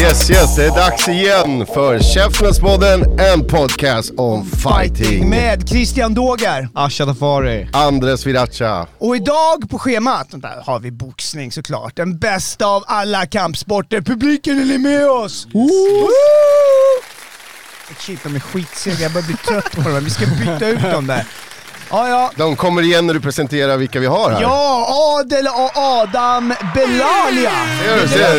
Yes, yes, yes. Det är dags igen för Käftsmällspodden, en podcast om fighting. med Christian Dogar. Asha Tafari. Andres Viracha. Och idag på schemat där har vi boxning såklart. Den bästa av alla kampsporter. Publiken är med oss? Woo! Shit, de är skitsega. Jag börjar bli trött på dem. Vi ska byta ut dem där. Ja, ja. De kommer igen när du presenterar vilka vi har här. Ja, Adel och Adam Belalia. Ser du, ser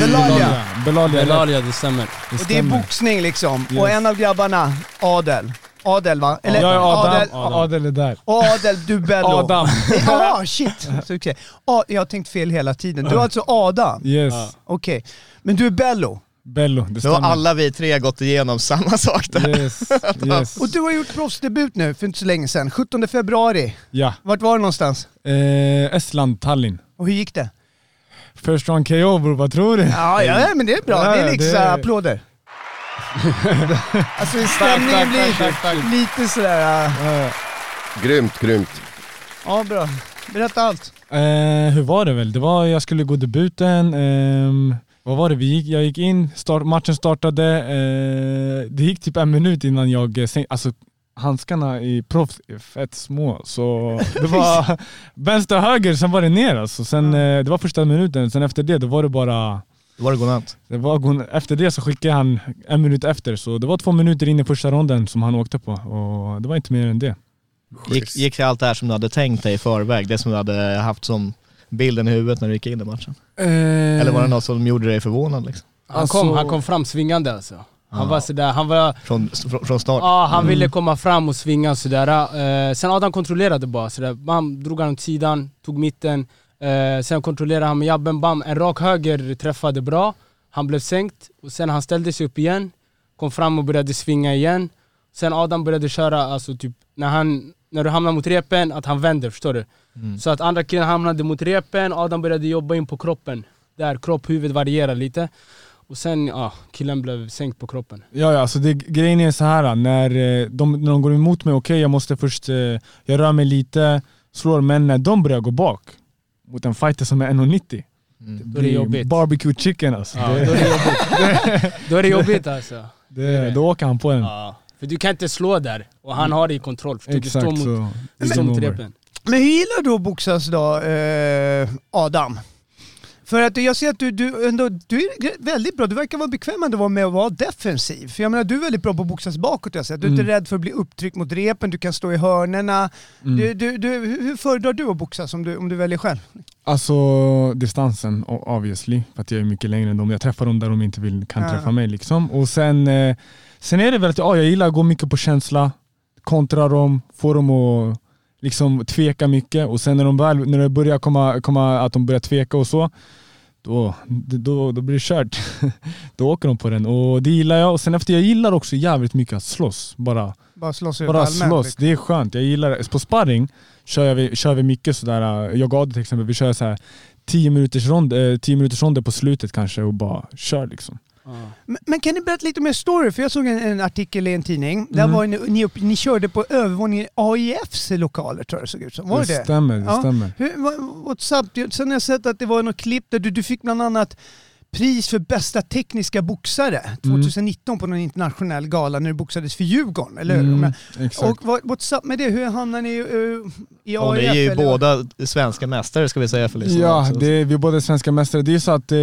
du? Belalia. Belalia. Belalia, det stämmer. Och det är boxning liksom. Och Yes. en av grabbarna, Adel. Adel va? Eller, Jag är Adam, Adel. Adel är där. Och Adel, du Bello. Adam. Ja, shit. Så, okej. A- jag har tänkt fel hela tiden. Du är alltså Adam? Yes. Okej. Men du är Bello? Bello, det Nu stämmer. har alla vi tre gått igenom samma sak där. Yes, yes. Och du har gjort proffsdebut nu för inte så länge sedan, 17 februari. Ja. Vart var det någonstans? Eh, Estland, Tallinn. Och hur gick det? First round KO bror, vad tror du? Ja, ja men det är bra. Ja, det är liksom det- applåder. alltså stämningen blir lite sådär... Eh, Grymt, grymt. Ja, bra. Berätta allt. Eh, hur var det väl? Det var, jag skulle gå debuten, ehm, vad var det vi gick? Jag gick in, start, matchen startade, eh, det gick typ en minut innan jag eh, sänkte, alltså handskarna i proffs är fett små så det var vänster höger, sen var det ner alltså. Sen, eh, det var första minuten, sen efter det då var det bara Då var det godnatt. det var, gon- efter det så skickade han en minut efter, så det var två minuter in i första ronden som han åkte på och det var inte mer än det. Gick, gick det allt det här som du hade tänkt dig i förväg? Det som du hade haft som bilden i huvudet när du gick in i matchen? Eller var det något som gjorde dig förvånad liksom? Han, kom, Alltså- han kom fram svingande alltså. Han Ja. var sådär, han var... Från, från, från start? Ja, han ville komma fram och svinga sådär. Eh, sen Adam kontrollerade bara sådär. Bam, drog han åt sidan, tog mitten. Eh, sen kontrollerade han med jabben, bam, en rak höger träffade bra. Han blev sänkt och sen han ställde sig upp igen. Kom fram och började svinga igen. Sen Adam började köra, alltså typ när han när du hamnar mot repen, att han vänder, förstår du? Mm. Så att andra killen hamnade mot repen, Adam började jobba in på kroppen. Där kropp, huvud varierar lite. Och sen, ja, killen blev sänkt på kroppen. Ja, ja alltså det, grejen är så här när eh, de, när de går emot mig, okej jag måste först, eh, jag rör mig lite, slår, men när de börjar gå bak mot en fighter som är 1,90 Mm. Då är det jobbigt. Barbecue chicken alltså. Ja, det, då är det jobbigt. då är det jobbigt alltså. det, då åker han på en. Ja. För du kan inte slå där, och han har det i kontroll. Du Exakt står mot, så. du står mot over. repen. Men hur gillar du att boxas då, eh, Adam? För att jag ser att du, du, ändå, du är väldigt bra, du verkar vara bekväm med att vara defensiv. För jag menar, du är väldigt bra på att boxas bakåt jag sett. Du är inte Mm. rädd för att bli upptryckt mot repen, du kan stå i hörnerna. Mm. Du, du, du, hur föredrar du att boxas om du, om du väljer själv? Alltså distansen obviously, för att jag är mycket längre än dem. Jag träffar dem där de inte vill, kan Ja. träffa mig liksom. Och sen, eh, sen är det väl att ja, jag gillar att gå mycket på känsla, kontra dem, få dem att liksom tveka mycket och sen när de väl, när det börjar komma, komma att de börjar tveka och så, då, då, då blir det kört. då åker de på den och det gillar jag. Och sen efter, jag gillar också jävligt mycket att slåss. Bara, Bara slåss bara slåss, liksom. det är skönt. Jag gillar det. På sparring kör vi, kör vi mycket sådär, äh, jag och till exempel, vi kör så här 10 minuters, rond, eh, 10 minuters ronder på slutet kanske och bara kör liksom. Men, men kan ni berätta lite mer story? För jag såg en, en artikel i en tidning, där Mm. var ni, ni, upp, ni körde på övervåningen i AIFs lokaler tror jag det såg ut som. Var det det? stämmer, det Ja. stämmer. Hur, what's up? Sen har jag sett att det var något klipp där du, du fick bland annat pris för bästa tekniska boxare Mm. 2019 på någon internationell gala när du boxades för Djurgården, eller hur? Mm, Och vad, what's up med det? Hur hamnade ni uh, i Och AIF? ni är ju eller? båda svenska mästare ska vi säga för lyssnarna Ja, det, vi är båda svenska mästare. Det är så att eh,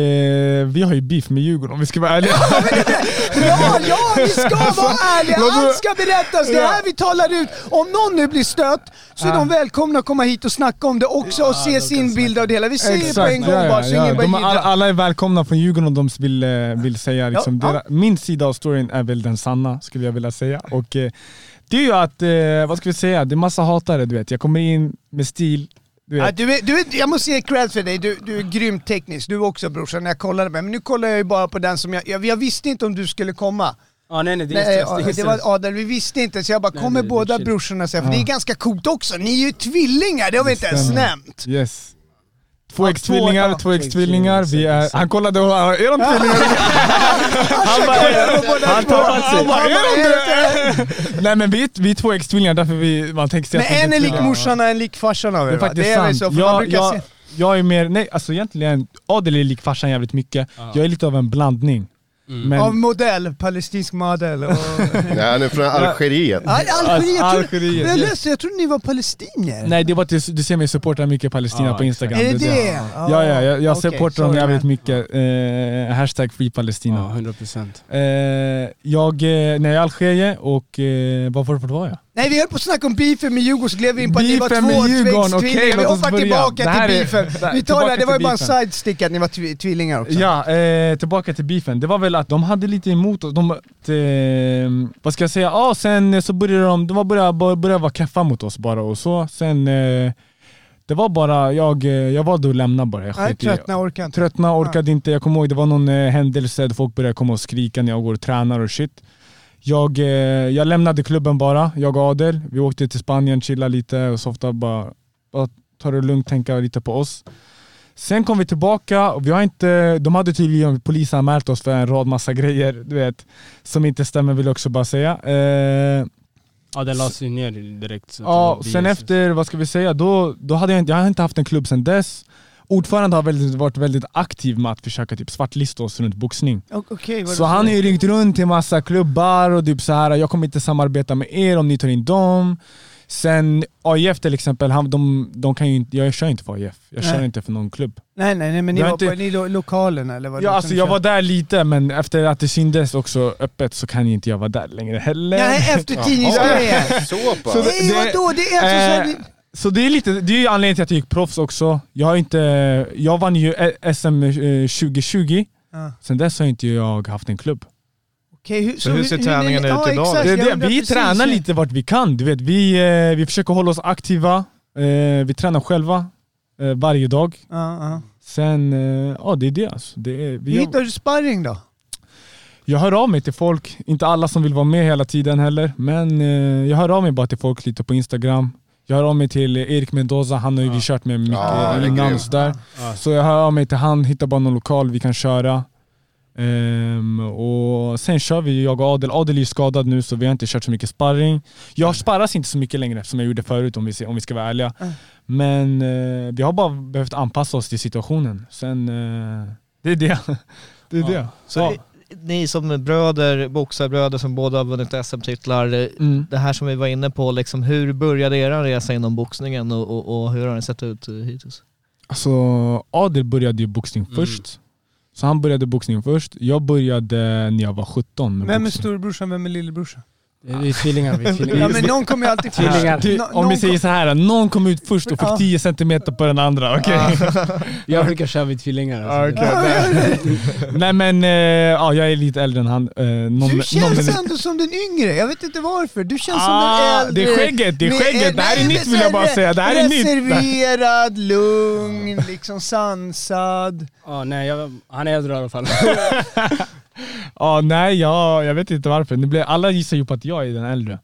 vi har ju beef med Djurgården om vi ska vara ärliga. Ja, ja, vi ska vara ärliga. Allt ska berättas. Det är här vi talar ut. Om någon nu blir stött så är de välkomna att komma hit och snacka om det också och se sin bild av det hela. Vi säger på en gång bara så ingen. De, bara all, jiddrar. alla är välkomna från Djurgården om de vill, eh, vill säga liksom, Ja, Min sida av storyn är väl den sanna, skulle jag vilja säga. Och, eh, det är ju att, eh, vad ska vi säga, det är massa hatare du vet. Jag kommer in med stil, du vet. du är, du är, jag måste ge cred för dig, du, du är grymt teknisk. Du också brorsan när jag kollade med. Men nu kollar jag ju bara på den som jag, jag, jag visste inte om du skulle komma. Ja, nej nej, det är Nej, stress. Det är det var Adel, vi visste inte så jag bara, Nej, kommer är båda brorsorna säga, för det är ganska coolt också. Ni är ju tvillingar, det har vi inte ens nämnt. Yes. Två ex-tvillingar, två- ex-tvillingar. Vi är, han kollade och är de tvillingar? Han bara, han tar han bara, är det inte- Nej men vi, är- vi är två ex-tvillingar, därför vi, man tänker sig Men att vi en är lik morsan och en lik farsan av er Det är va? faktiskt Det är väl sant. så, jag, jag, jag är mer, nej alltså egentligen, Adel är lik farsan jävligt mycket. Jag är lite av en blandning. Men, Av modell, palestinsk modell och... Nej, han är från Algeriet. Algeriet, jag, tror, Algeriet, jag läste, jag trodde ni var palestinier. Nej det var att du, du ser mig supporta mycket Palestina Ja, på Instagram. Är det det? Ja, ja, jag, jag Okej, supportar dem jävligt mycket. Eh, hashtag Free Palestina. Ja, 100 procent. Eh, jag, eh, när jag är i Algeriet och, eh, var var, var var jag? Nej vi höll på att snacka om beefen med Djurgården så gled vi in på att ni var två Djurgården, okej, tvillingar. Vi hoppar tillbaka Det här till är- beefen. där- Vi tar det, det var ju bara en sidestick att ni var tv- tvillingar också. Ja, eh, tillbaka till beefen. Det var väl att de hade lite emot oss. De, eh, vad ska jag säga? Ja, sen eh, så började de, de var började, började vara keffa mot oss bara och så. Sen, eh, det var bara, jag, eh, jag valde att lämna bara. Jag Nej, tröttna, orkar inte. Tröttna, orkade inte. Jag kommer ihåg det var någon eh, händelse där folk började komma och skrika när jag går och tränar och shit. Jag, eh, jag lämnade klubben bara, jag och Adel. Vi åkte till Spanien, chillade lite och softa bara, bara ta det lugnt, tänka lite på oss. Sen kom vi tillbaka och vi har inte, de hade tydligen polisanmält oss för en rad massa grejer, du vet, som inte stämmer vill jag också bara säga. Eh, Ja, den lades ju ner direkt. Ja, det sen efter, vad ska vi säga, då, då hade jag, inte, jag har inte haft en klubb sen dess. Ordförande har väldigt, varit väldigt aktiv med att försöka typ svartlista oss runt boxning. O- Okej, vad Så han har ju ringt runt till massa klubbar och typ så här. jag kommer inte samarbeta med er om ni tar in dem. Sen AIF till exempel, han, de, de kan ju inte, jag kör inte för AIF. Jag kör Nej. inte för någon klubb. Nej nej nej men ni Jag var inte- på ni lo- lokalen eller vad Ja, alltså, jag var där lite men efter att det syndes också öppet så kan ju inte jag vara där längre heller. Nej efter tidningsgrejen. Så pass. Så det- Nej vadå, det är alltså Eh, så här, Så det är lite, det är ju anledningen till att jag gick proffs också. Jag har inte, jag vann ju eh, SM eh, 2020, Ja. sen dess har inte jag haft en klubb. Okej, hur, Så hur ser träningen ut ja, idag? Det, det, vi precis. tränar lite vart vi kan, du vet. Vi, eh, vi försöker hålla oss aktiva, eh, vi tränar själva eh, varje dag. Ja, ja. Sen, eh, ja det är det alltså. Det är, Hur vi, hittar du sparring då? jag hör av mig till folk, inte alla som vill vara med hela tiden heller, men eh, jag hör av mig bara till folk lite på Instagram. Jag hör av mig till Erik Mendoza, han har ju vi kört med mycket Ja, innan sådär. Ja. Så jag hör av mig till han, hittar bara någon lokal vi kan köra. Ehm, och sen kör vi, jag och Adel. Adel är ju skadad nu så vi har inte kört så mycket sparring. Jag sparras inte så mycket längre som jag gjorde förut om vi, om vi ska vara ärliga. Mm. Men eh, vi har bara behövt anpassa oss till situationen. Sen, eh, det är det. det, är det. Så Ja. Ni som bröder, boxarbröder som båda har vunnit SM-titlar, Mm. det här som vi var inne på, liksom, hur började er resa inom boxningen och, och, och hur har den sett ut eh, hittills? Alltså, Adel började ju boxning Mm. först. Så han började boxning först. Jag började när jag var 17 med Vem är storebrorsan, vem är lillebrorsan? Vi är tvillingar, vi är tvillingar. Ja men någon kommer ju alltid Tvillingar. först. Du, om vi någon säger så här, någon kom ut först och fick Ja. 10 centimeter på den andra, okej? Jag brukar köra vid tvillingar. Alltså. Okej. Nej men, eh, ja, jag är lite äldre än han. Eh, någon, Du någon känns minut- ändå som den yngre, jag vet inte varför. Du känns som Ah, den äldre. det är skägget, det är skägget. Det här är nytt vill jag bara säga. Det här är nytt. Reserverad, lugn, liksom sansad. Ja, nej, jag, han är äldre i alla fall. Ja, nej, ja, jag vet inte varför. Nu blir, alla gissar ju på att jag är den äldre.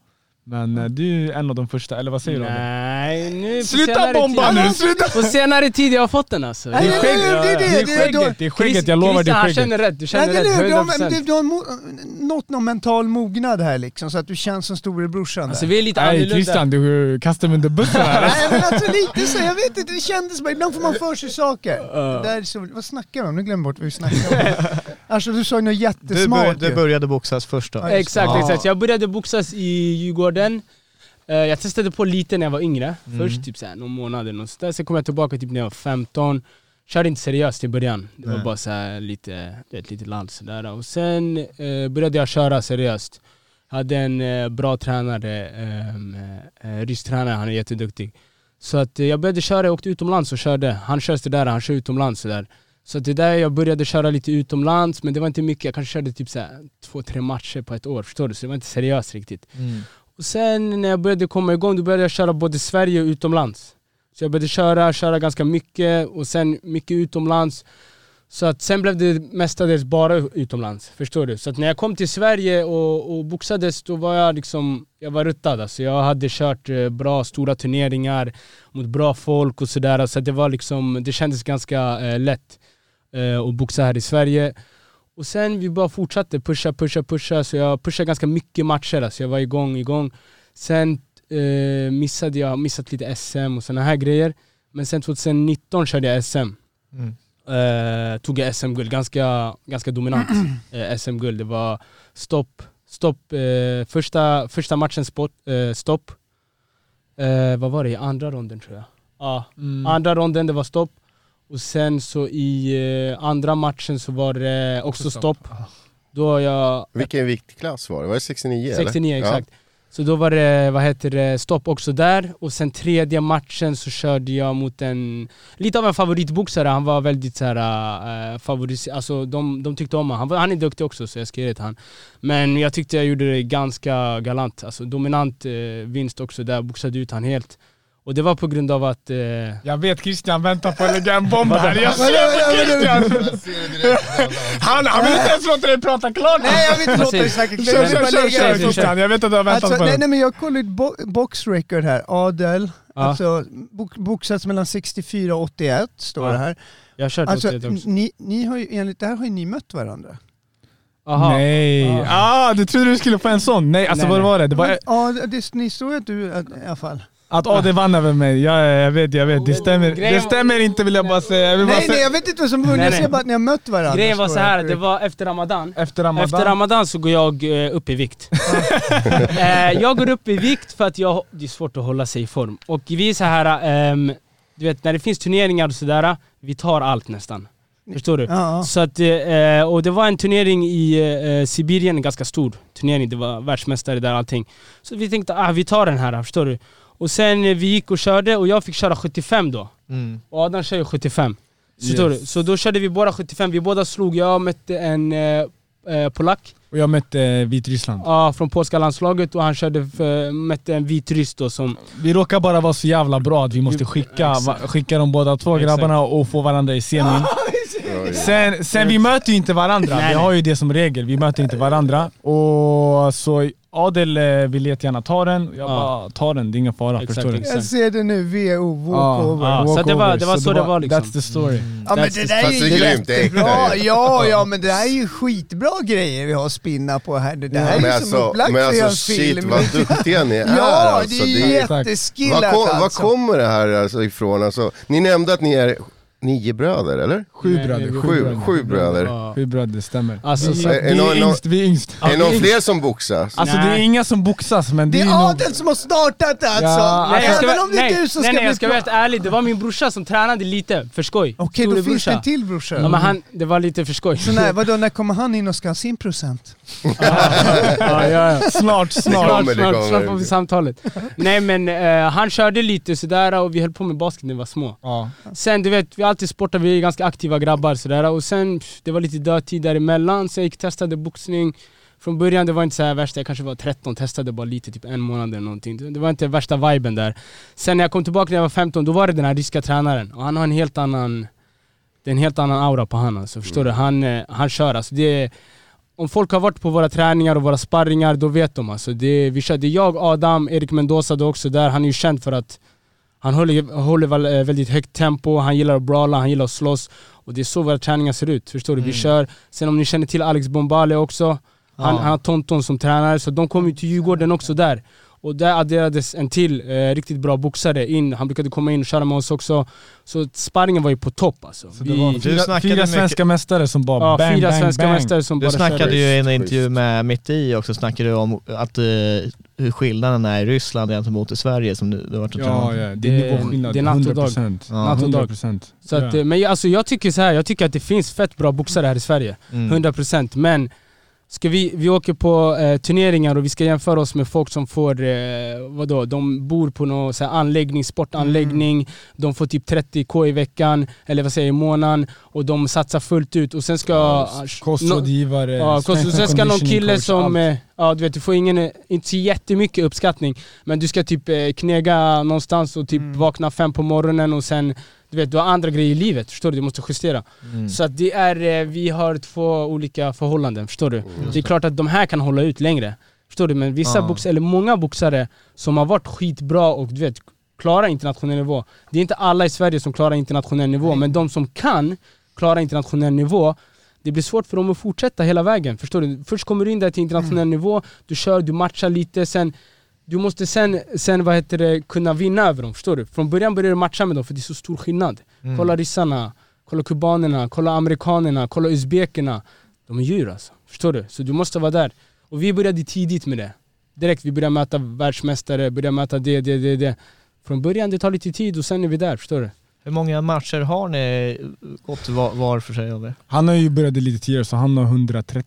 Men eh, du är en av de första, eller vad säger du? Nej, nu Sluta senare bomba tid- nu! Sluta! På senare tid jag har fått den alltså. Nej, nej, nej, det är det, Det är det skägget, det är skägget, jag lovar det är skägget. känner rätt, du känner Nej, rätt, du, har, 100%. du, du har nått någon mental mognad här liksom, så att du känns som storebrorsan Alltså vi är lite Nej annorlunda. Christian, du kastar mig under bussen här. Nej men alltså lite så, jag vet inte, det kändes bara, ibland får man för sig saker. Det där är så, vad snackar vi om? Nu glömmer jag bort vad vi snackar om. Alltså du sa ju något jättesmart du började boxas först då? Exakt, exakt. Jag började boxas i Djurgården. Eh, Jag testade på lite när jag var yngre, Mm. först typ såhär, någon månad eller något sådär. Sen kom jag tillbaka typ när jag var 15. körde inte seriöst i början. Det var Nej. bara så här lite, ett litet land sådär. Och sen eh, började jag köra seriöst. Hade en eh, bra tränare, eh, eh, rysk tränare, han är jätteduktig. Så att eh, jag började köra, jag åkte utomlands och körde. Han kör sådär, han kör utomlands sådär. Så det där jag började köra lite utomlands, men det var inte mycket. Jag kanske körde typ så här, två, tre matcher på ett år, förstår du? Så det var inte seriöst riktigt. Mm. Och sen när jag började komma igång, då började jag köra både Sverige och utomlands. Så jag började köra, köra ganska mycket och sen mycket utomlands. Så att sen blev det mestadels bara utomlands, förstår du? Så att när jag kom till Sverige och, och boxades, då var jag liksom, jag var ruttad alltså. Jag hade kört eh, bra stora turneringar mot bra folk och sådär. Så att det var liksom, det kändes ganska eh, lätt eh, att boxa här i Sverige. Och sen vi bara fortsatte pusha, pusha, pusha. Så jag pushade ganska mycket matcher, alltså jag var igång, igång. Sen eh, missade jag missat lite SM och såna här grejer. Men sen 2019 körde jag SM. Mm. Eh, tog jag SM-guld, ganska, ganska dominant eh, SM-guld. Det var stopp, stopp, eh, första, första matchen spot, eh, stopp. Eh, vad var det, i andra ronden tror jag? Ja, Mm. andra ronden det var stopp. Och sen så i eh, andra matchen så var det också stopp. Då har jag Vilken viktklass var det? Var det 69 eller? 69 exakt. Så då var det, vad heter det, stopp också där. Och sen tredje matchen så körde jag mot en, lite av en favoritboxare. Han var väldigt såhär, uh, favorit, alltså de, de tyckte om honom. Han, var- han är duktig också så jag ge det till han. Men jag tyckte jag gjorde det ganska galant. Alltså dominant eh, vinst också där, boxade ut han helt. Och det var på grund av att... eh, Jag vet Christian väntar på att lägga en bomb här. Jag ser på Christian! Han, han vill inte ens låta dig prata klart! Nej jag vill inte låta dig snacka Kör, klart. kör, kör, kör. Christian, jag vet att du har väntat Alltså, på nej, det. nej men jag kollar ut bo box record här. Adel, Ja. alltså bo boxats mellan 64 och 81 står Ja. det här. jag har kört Alltså åt det också. ni, ni har ju, enligt det här har ju ni mött varandra. Aha. Nej, Ja. ah, du trodde du skulle få en sån? Nej, alltså Nej, vad nej. var det? Det var Ja, det, ni står ju att du, i alla fall. Att Ade vann över mig. Ja, ja, jag vet, jag vet. Det stämmer, det stämmer inte vill jag bara säga. Jag vill bara Nej nej säga. jag vet inte vad som vunnit, Nej, jag nej. ser bara att ni har mött varandra. Grejen var så här, det. var efter Ramadan. Efter Ramadan. Efter Ramadan så går jag eh, upp i vikt. eh, jag går upp i vikt för att jag, det är svårt att hålla sig i form. Och vi är så här, ehm, du vet när det finns turneringar och sådär, vi tar allt nästan. Förstår du? Ja, Så att, eh, och det var en turnering i Sibirien, en ganska stor turnering, det var världsmästare där allting. Så vi tänkte, ah, vi tar den här, förstår du? Och sen eh, vi gick och körde och jag fick köra 75 då. Mm. Och Adam kör ju 75. Förstår Yes. du? Så då körde vi båda 75, vi båda slog, jag mötte en eh, eh, polack Och jag mötte eh, Vitryssland. Ja, från polska landslaget och han körde för, mötte en vitryss då som... Vi råkar bara vara så jävla bra att vi måste skicka, va, skicka de båda två Exakt. grabbarna och få varandra i semin. Sen, sen vi möter ju inte varandra, Nej, vi har ju det som regel. Vi möter inte varandra. Och så Adel eh, vill jättegärna ta den, jag Ja. bara ta den, det är ingen fara. Exakt, förstår du? exakt. jag ser det nu, VO, walkover. Ja, så det var- det var så det var liksom. That's the story. Ja men That's det the- där är ju det det jättebra. Ja, ja men det där är ju skitbra grejer vi har spinna på här. Det där är Men ju som alltså, upplagt men för att göra alltså en shit film. vad duktiga ni är Ja, alltså. det är ju är- jätteskillat Var, kom, var alltså. kommer det här alltså ifrån? Alltså, ni nämnde att ni är nio bröder, eller? Sju Nej, bröder. vi- Sju, bröder. sju bröder. Ja. Sju bröder, stämmer. Alltså, vi, så- vi, Är är någon- yngst, vi är yngst. är det någon fler som boxas? Alltså det är Nej. inga som boxas men det Det är är nog... Adel som har startat det alltså. Ja, Nej, jag ska, Även om det är nej, du som nej, ska nej, jag ska vara helt ärlig, det var min brorsa som tränade lite, för skoj. Okej, då finns det en till brorsa. Ja, men han, det var lite för skoj. Så när, vadå, när kommer han in och ska ha sin procent? ja, ja, ja. Snart, snart. Snart, kommer, det kommer. snart får vi samtalet. Nej men eh, han körde lite sådär och vi höll på med basket när vi var små. Sen du vet, vi har alltid sportat, vi är ganska aktiva grabbar sådär. Och sen pff, det var lite dödtid däremellan, så jag gick testade boxning. Från början det var inte så här värsta, jag kanske var 13, testade bara lite, typ en månad eller någonting. Det var inte värsta viben där. Sen när jag kom tillbaka när jag var 15, då var det den här ryska tränaren. Och han har en helt annan Det är en helt annan aura på han alltså, förstår du? Han, eh, han kör alltså, det om folk har varit på våra träningar och våra sparringar, då vet de alltså. Det, vi kör, det är jag, Adam, Erik Mendoza då också där. Han är ju känd för att han håller, håller väl, eh, väldigt högt tempo, han gillar att brawla, han gillar att slåss. Och det är så våra träningar ser ut, förstår du? Vi kör, sen om ni känner till Alex Bombale också, han, Ja. han har Tonton som tränare, så de kom ju till Djurgården också där. Och där adderades en till eh, riktigt bra boxare in, han brukade komma in och köra med oss också. Så sparringen var ju på topp alltså. Så det var Vi, fyra, snackade fyra mycket- svenska mästare som bara ja, bang, fyra bang, svenska bang. mästare som Du bara snackade körde. ju i en intervju med Mitt i också, snackade du om att eh, hur skillnaden är i Ryssland gentemot i Sverige som du, du har varit och Ja, ja, det är Det- nivåskillnad. det är natt och dag. 100%. Ja. Natt och dag. 100%. Så att, Ja. eh, men jag- alltså, jag tycker så här, jag tycker att det finns fett bra boxare här i Sverige. Mm. 100% men ska vi, vi åker på eh, turneringar och vi ska jämföra oss med folk som får, eh, vadå, de bor på någon så här, anläggning, sportanläggning, de får typ 30k i veckan, eller vad säger jag, i månaden. Och de satsar fullt ut. Och sen ska... Kostrådgivare, Ja, kost, sen ska någon kille coach, som, eh, ja du vet du får ingen, inte jättemycket uppskattning Men du ska typ eh, knega någonstans och typ Mm. vakna fem på morgonen och sen Du vet du har andra grejer i livet, förstår du? Du måste justera Mm. Så att det är, eh, vi har två olika förhållanden, förstår du? Det är klart att de här kan hålla ut längre Förstår du? Men vissa Ja. boxare, eller många boxare som har varit skitbra och du vet klara internationell nivå Det är inte alla i Sverige som klarar internationell nivå, men de som kan klara internationell nivå det blir svårt för dem att fortsätta hela vägen, förstår du? Först kommer du in där till internationell nivå, du kör, du matchar lite, sen du måste sen, sen vad heter det, kunna vinna över dem, förstår du? Från början börjar du matcha med dem för det är så stor skillnad Mm. Kolla ryssarna, kolla kubanerna, kolla amerikanerna, kolla uzbekerna De är djur alltså, förstår du? Så du måste vara där Och vi började tidigt med det Direkt, vi började möta världsmästare, började möta det, det, det, det Från början, det tar lite tid och sen är vi där, förstår du? Hur många matcher har ni gått var, var för sig av er? Han har ju börjat lite tidigare så han har 130.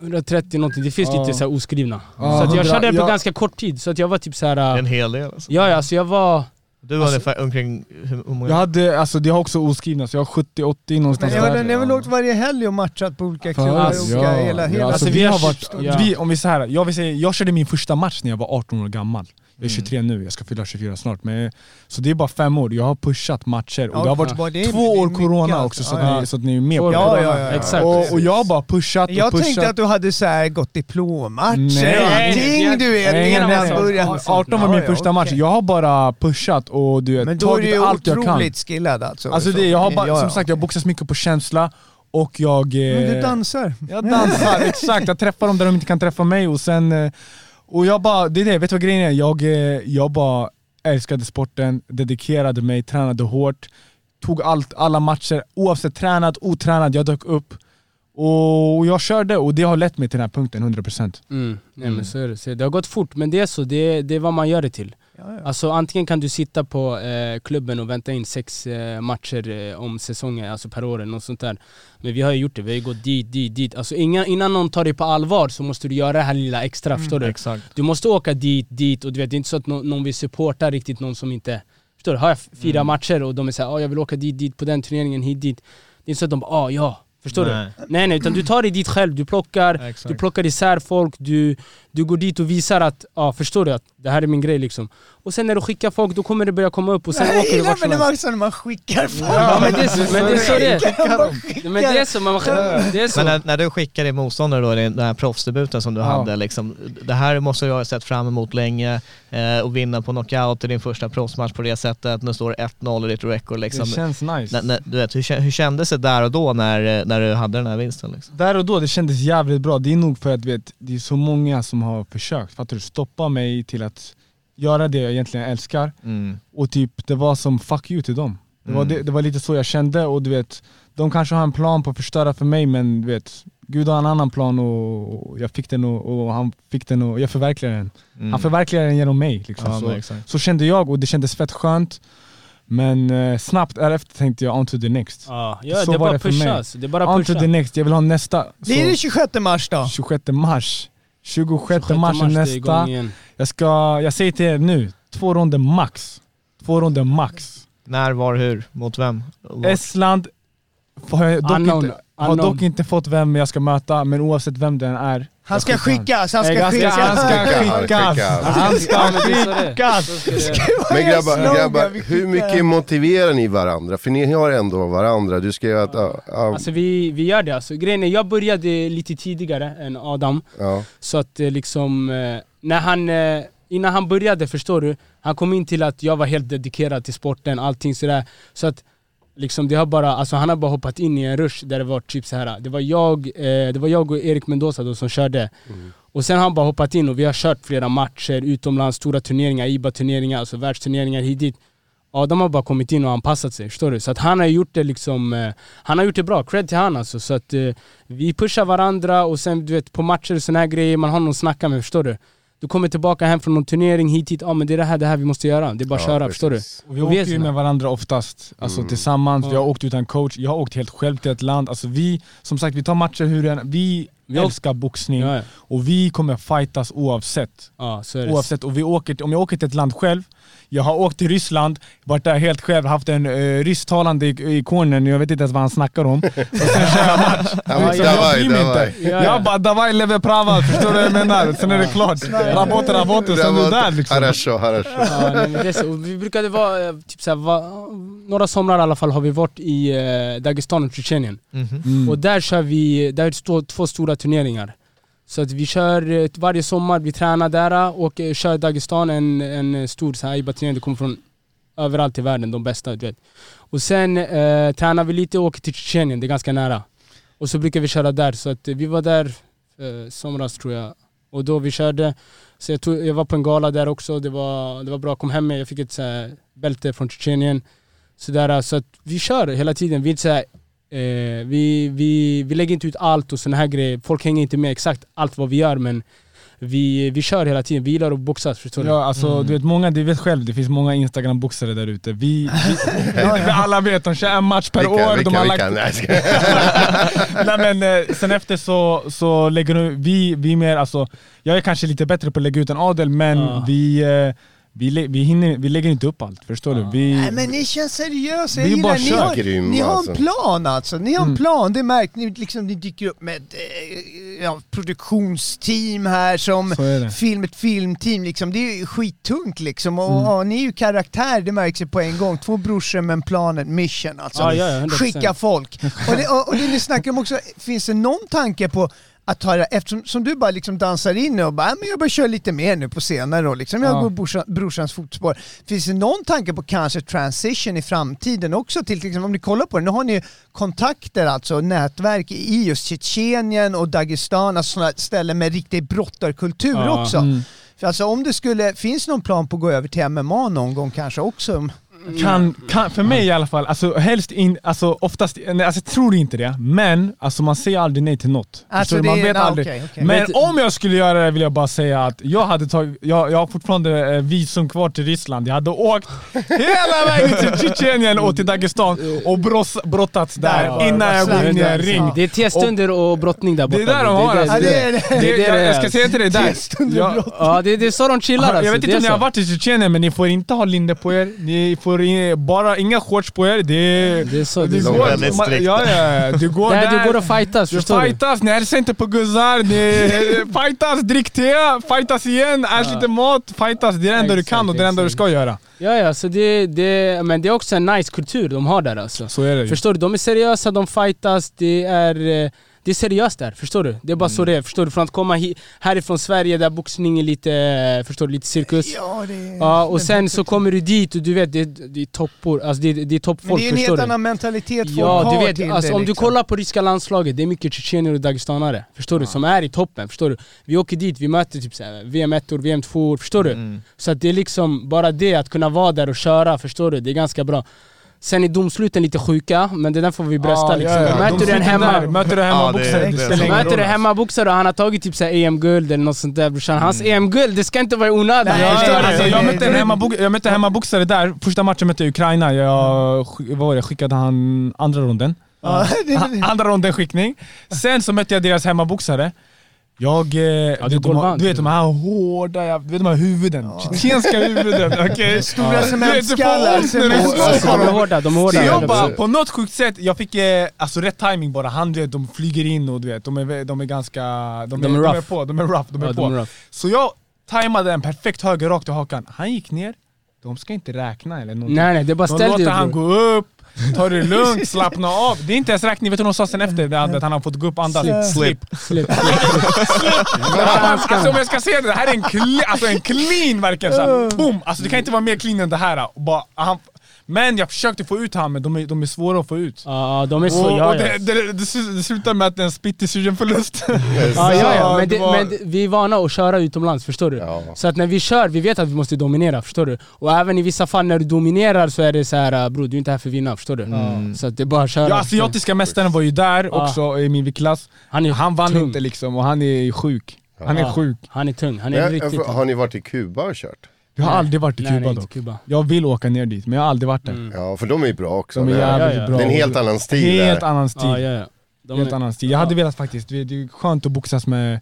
130 någonting, det finns Ja. lite så här oskrivna Ja, Så att jag 100 körde det på ja. ganska kort tid, så att jag var typ så här. En hel del alltså. Ja, ja, alltså jag var... Du var Alltså- ungefär omkring, hur, många? Jag hade, alltså det har också oskrivna så jag har 70-80 någonstans Men jag, där. ni har väl åkt varje helg och matchat på olika klubbar? alltså, ja, hela, ja, hela. alltså, Alltså, vi vi har varit, ja. vi, om vi så här, jag vill säga, jag körde min första match när jag var 18 år gammal. Jag är Mm. 23 nu, jag ska fylla 24 snart. Men, så det är bara fem år, jag har pushat matcher och det har varit Ja, det är- två det är år corona alltså. också så, Ja, att ja. ni, så att ni är med på år det. Ja, ja, ja, ja. Exakt. Och, och jag har bara pushat och Jag pushat. tänkte att du hade så här gått diplommatcher och allting du vet Nej, nej, nej. började. 18 var min Ja, ja, första match, jag har bara pushat och du vet, Men då är du tagit ju allt jag kan. otroligt skillad alltså. Alltså Så- det, jag har bara, ja, ja. som sagt jag boxas mycket på känsla och jag... Men eh, du dansar. Jag dansar, exakt. Jag träffar dem där de inte kan träffa mig och sen... Och jag bara, det är det, vet du vad grejen är? Jag, eh, jag bara älskade sporten, dedikerade mig, tränade hårt. Tog allt, alla matcher, oavsett tränad, otränad, jag dök upp. Och jag körde och det har lett mig till den här punkten, 100%. Mm. Nej Mm. men så är det. Det har gått fort, men det är så. Det, det är vad man gör det till. Ja, ja. Alltså antingen kan du sitta på eh, klubben och vänta in sex eh, matcher eh, om säsongen, alltså per år eller något sånt där. Men vi har ju gjort det, vi har ju gått dit, dit, dit. Alltså innan, innan någon tar dig på allvar så måste du göra det här lilla extra, Mm. förstår du? Exakt. Du måste åka dit, dit och du vet, det är inte så att nå- någon vill supporta riktigt någon som inte... Förstår du? Har jag fyra Mm. matcher och de är såhär, ah, jag vill åka dit, dit på den turneringen, hit, dit. Det är inte så att de bara, ah, ja. Förstår du? Nej. Nej nej, utan du tar dig dit själv, du plockar, Exakt. du plockar isär folk, du, du går dit och visar att, ja förstår du att det här är min grej liksom. Och sen när du skickar folk, då kommer det börja komma upp och sen Jag åker du gillar vart som helst. var så när man skickar folk. Ja men det är så, men det är så det. Men det är så, man, det är så. Men när, när du skickar din motståndare då, den här proffsdebuten som du Ja. hade, liksom, det här måste jag ha sett fram emot länge eh, och vinna på knockout i din första proffsmatch på det sättet. Nu står det 1-0 i ditt record. Liksom. Det känns nice. När, när, du vet, hur, hur kändes det där och då när, när du hade den här vinsten? Liksom? Där och då, det kändes jävligt bra. Det är nog för att vet, det är så många som har försökt, fattar du? Stoppa mig till att göra det jag egentligen älskar. Mm. Och typ, det var som fuck you till dem. Det, var, Mm. det, det var lite så jag kände och du vet, de kanske har en plan på att förstöra för mig men du vet, Gud har en annan plan och, och jag fick den och, och han fick den och jag förverkligade den. Mm. Han förverkligade den genom mig. Liksom. Ja, så, så kände jag och det kändes fett skönt. Men eh, snabbt därefter tänkte jag on to the next. Ja, ja Så det är var bara det för pusha mig. det är bara On to pusha. the next, jag vill ha nästa. Blir det Så, 26 mars då? 26 mars. 26, 26 mars är det nästa. Jag, ska, jag säger till er nu, två ronder max. Två ronder max. När, var, hur, mot vem? Estland har, jag dock Unknown, inte, har dock inte fått vem jag ska möta, men oavsett vem den är. Han ska skickas, han ska ska, skickas. han ska Skicka, skickas! skicka. Han ska skickas! Ska Men grabbar, grabbar hur mycket motiverar ni varandra? För ni har ändå varandra. Du skrev att... Ja, ja, Alltså vi, vi gör det alltså. Grejen är, jag började lite tidigare än Adam. ja. Så att eh, liksom, eh, när han, eh, innan han började förstår du, han kom in till att jag var helt dedikerad till sporten, allting sådär. Så att liksom det har bara, alltså han har bara hoppat in i en rush där det var typ så här. det var jag, eh, det var jag och Erik Mendoza då som körde. Och sen har han bara hoppat in och vi har kört flera matcher utomlands, stora turneringar, IBA-turneringar, alltså världsturneringar hit dit. Adam har bara kommit in och anpassat sig, förstår du? Så att han har gjort det liksom, eh, han har gjort det bra, cred till han alltså. Så att eh, vi pushar varandra och sen du vet på matcher och såna här grejer, man har någon att snacka med, förstår du? Du kommer tillbaka hem från någon turnering hit hit, ja men det är det här, det här vi måste göra. Det är bara att Ja, köra, förstår du? Och vi Och vi åker ju med varandra oftast, alltså Mm. tillsammans. Ja. Jag har åkt utan coach, jag har åkt helt själv till ett land. Alltså vi, som sagt, vi tar matcher hur den, vi Vi åker- älskar boxning Ja, ja. och vi kommer fightas oavsett. ja så är det. Oavsett, och vi åker, till- om jag åker till ett land själv, jag har åkt till Ryssland, varit där helt själv, haft en uh, rysktalande i, i cornern, jag vet inte ens vad han snackar om. Och sen kör jag match. Davai, jag bryr mig inte. Ja, ja. Jag bara davai lever prava, förstår du vad jag menar? Sen är det klart. Rabote rabote, sen är du där liksom. Harasho, harasho. Ja, nej, men det är så. Och Vi brukade vara, eh, typ såhär, va, några somrar i alla fall har vi varit i eh, Dagestan och Tjetjenien. Mhm. Mm. Och där kör vi, där är det stå, två stora turneringar. Så att vi kör eh, varje sommar, vi tränar där eh, och eh, kör kör Dagestan en, en stor så här IBA-turnering. Det kommer från överallt i världen, de bästa du vet. Och sen eh, tränar vi lite och åker till Tjetjenien, det är ganska nära. Och så brukar vi köra där, så att vi var där eh, somras tror jag. Och då vi körde, så jag, tog, jag var på en gala där också, det var, det var bra, kom hem med, jag fick ett så här, bälte från Tjetjenien. Så, där, så att vi kör hela tiden, vi är inte så här, Eh, vi, vi, vi lägger inte ut allt och såna här grejer. Folk hänger inte med exakt allt vad vi gör men vi, vi kör hela tiden. Vi gillar att boxas, förstår du? Ja, alltså Mm. du vet många, du vet själv, det finns många instagram-boxare där ute. Vi, vi, alla vet, de kör en match per Vilka, år. vilka, de har vilka? lagt, Nej, men eh, sen efter så, så lägger vi, vi mer, alltså, jag är kanske lite bättre på att lägga ut än Adel men Ja. vi, eh, vi, lä- vi, hinner, vi lägger inte upp allt, förstår du? Vi, Nej men ni känns seriösa, Vi jag bara gillar, ni har. Grym, ni har alltså. en plan alltså. Ni har en Mm. plan, det märker ni, liksom, ni dyker upp med eh, ja, produktionsteam här som film, ett filmteam liksom. Det är ju skittungt liksom. Och, Mm. ja, ni är ju karaktär, det märks ju på en gång. Två brorsor med en plan, en mission alltså. Ja, ja, ja, 100%. Skicka folk. Och det, och, och det ni snackar om också, finns det någon tanke på att ta det, eftersom som du bara liksom dansar in nu och bara, "Ja, men jag bara kör lite mer nu på senare då, liksom. jag Ja. går brorsan, brorsans fotspår. Finns det någon tanke på kanske transition i framtiden också till, exempel om ni kollar på det, nu har ni kontakter alltså, nätverk i just Tjetjenien och Dagestan, alltså sådana ställen med riktig brottarkultur Ja. också. Mm. För alltså om det skulle, finns någon plan på att gå över till MMA någon gång kanske också? Kan, kan, för mig i alla fall, alltså helst in, alltså oftast, nej, alltså, jag tror inte det, men alltså, man säger aldrig nej till något. Alltså, det man vet nej, aldrig. okej, okej. Men om jag skulle göra det vill jag bara säga att jag hade tagit, jag, jag har fortfarande eh, visum kvar till Ryssland. Jag hade åkt hela vägen till Tjetjenien och till Dagestan och bros, brottats där var- innan jag går in i en Ja. ring. Det är T-stunder och brottning där Det borta. är där de har det, alltså. Ja, det är det. det, är det jag, det ska säga till dig där. Ja, det, det är så de chillar alltså. jag vet det inte om ni har varit i Tjetjenien men ni får inte ha linne på er, ni får in, bara inga shorts på er. Det, Det är så. Det det går, man, ja, ja, du går Där där. du går och fightas, förstår du? fightas, ni hälsar inte på guzzar, fightas, drick te, fightas igen, ät lite mat, fightas. Det är det enda du kan och det är det enda du ska göra. Ja, ja, så det, det, men det är också en nice kultur de har där alltså. Så är det ju. Förstår du? De är seriösa, de fightas, det är, eh, det är seriöst där, förstår du? Det är bara så det är, förstår du? Från att komma hi- härifrån Sverige där boxning är lite, eh, förstår du, lite cirkus. Ja, det är... Ja, och sen så kommer du dit och du vet, det, det är toppor, alltså det, det är toppfolk, det är en förstår helt du? annan mentalitet folk Ja, har du vet, till alltså, det, om du liksom. kollar på ryska landslaget, det är mycket tjetjenier och dagestanare, förstår du? Som är i toppen, förstår du? Vi åker dit, vi möter typ VM 1 VM 2 förstår du? Mm. Så att det är liksom, bara det, att kunna vara där och köra, förstår du? Det är ganska bra. Sen är domsluten lite sjuka, men det där får vi brösta Ja, liksom. ja, ja. Möter du en hemma... där, Möter du hemma Ja, det- boxare, det- det det- spelar ingen Möter du roll. hemmaboxare och han har tagit typ EM-guld eller något sånt där brorsan. Hans EM-guld, det ska inte vara i onödan. Nej, Ja, förstår nej, alltså, nej, jag, nej, mötte en nej. hemmabo- jag mötte hemmaboxare där, första matchen mötte jag Ukraina, jag, vad var det, skickade han andra ronden. Ja, det, A- det, Andra ronden skickning. Sen så mötte jag deras hemmaboxare. Jag, eh, du, de har, varmt. du vet de här hårda, du vet de här huvuden. Tjetjenska huvuden, okej? Stora Du vet, cementskallar, du du Alltså, på de är hårda, de är hårda. Så jag bara, 100%. på något sjukt sätt, jag fick eh, alltså rätt timing bara. Han, du vet, de flyger in och du vet, de är, de är ganska... De, De är de rough. är på, de är rough, de är Ja, på. de är rough. Så jag tajmade en perfekt höger rakt i hakan. Han gick ner, de ska inte räkna eller någonting. Nej nej, det är bara de ställ dig låter han gå upp, ta det lugnt, slappna av. Det är inte ens räkning, vet du vad de sa sen efter det? Att han har fått gå upp och andas? Slip. Släpp. Alltså om jag ska säga det, det här är en, cle, alltså en clean verkligen såhär, boom! Alltså det kan inte vara mer clean än det här. Och bara, han, men jag försökte få ut honom, men de är, de är svåra att få ut. Ja, de är så, och, ja och det, det, det, slu- det slutar med att det är en spittig förlust. Ja, ja, ja. Men, det men det- vi är vana att köra utomlands, förstår du? Ja. Så att när vi kör, vi vet att vi måste dominera, förstår du? Och även i vissa fall när du dominerar så är det så här, äh, bror du är inte här för att vinna, förstår du? Så att det är bara att köra. Ja, asiatiska mästaren var ju där också i min viktklass. Han är Han vann tung. inte liksom och han är sjuk. Han är sjuk. Han är tung, han är Men, riktigt har ni varit i Kuba och kört? Jag har Nej. aldrig varit i Nej, Kuba nej, dock. Kuba. Jag vill åka ner dit, men jag har aldrig varit där. Mm. Ja, för de är ju bra också. De är det, är, jävligt Ja, ja. bra. det är en helt annan stil Helt där. annan stil. Ja, ja, ja. De Helt är- annan stil. Jag hade Ja. velat faktiskt, det är skönt att boxas med,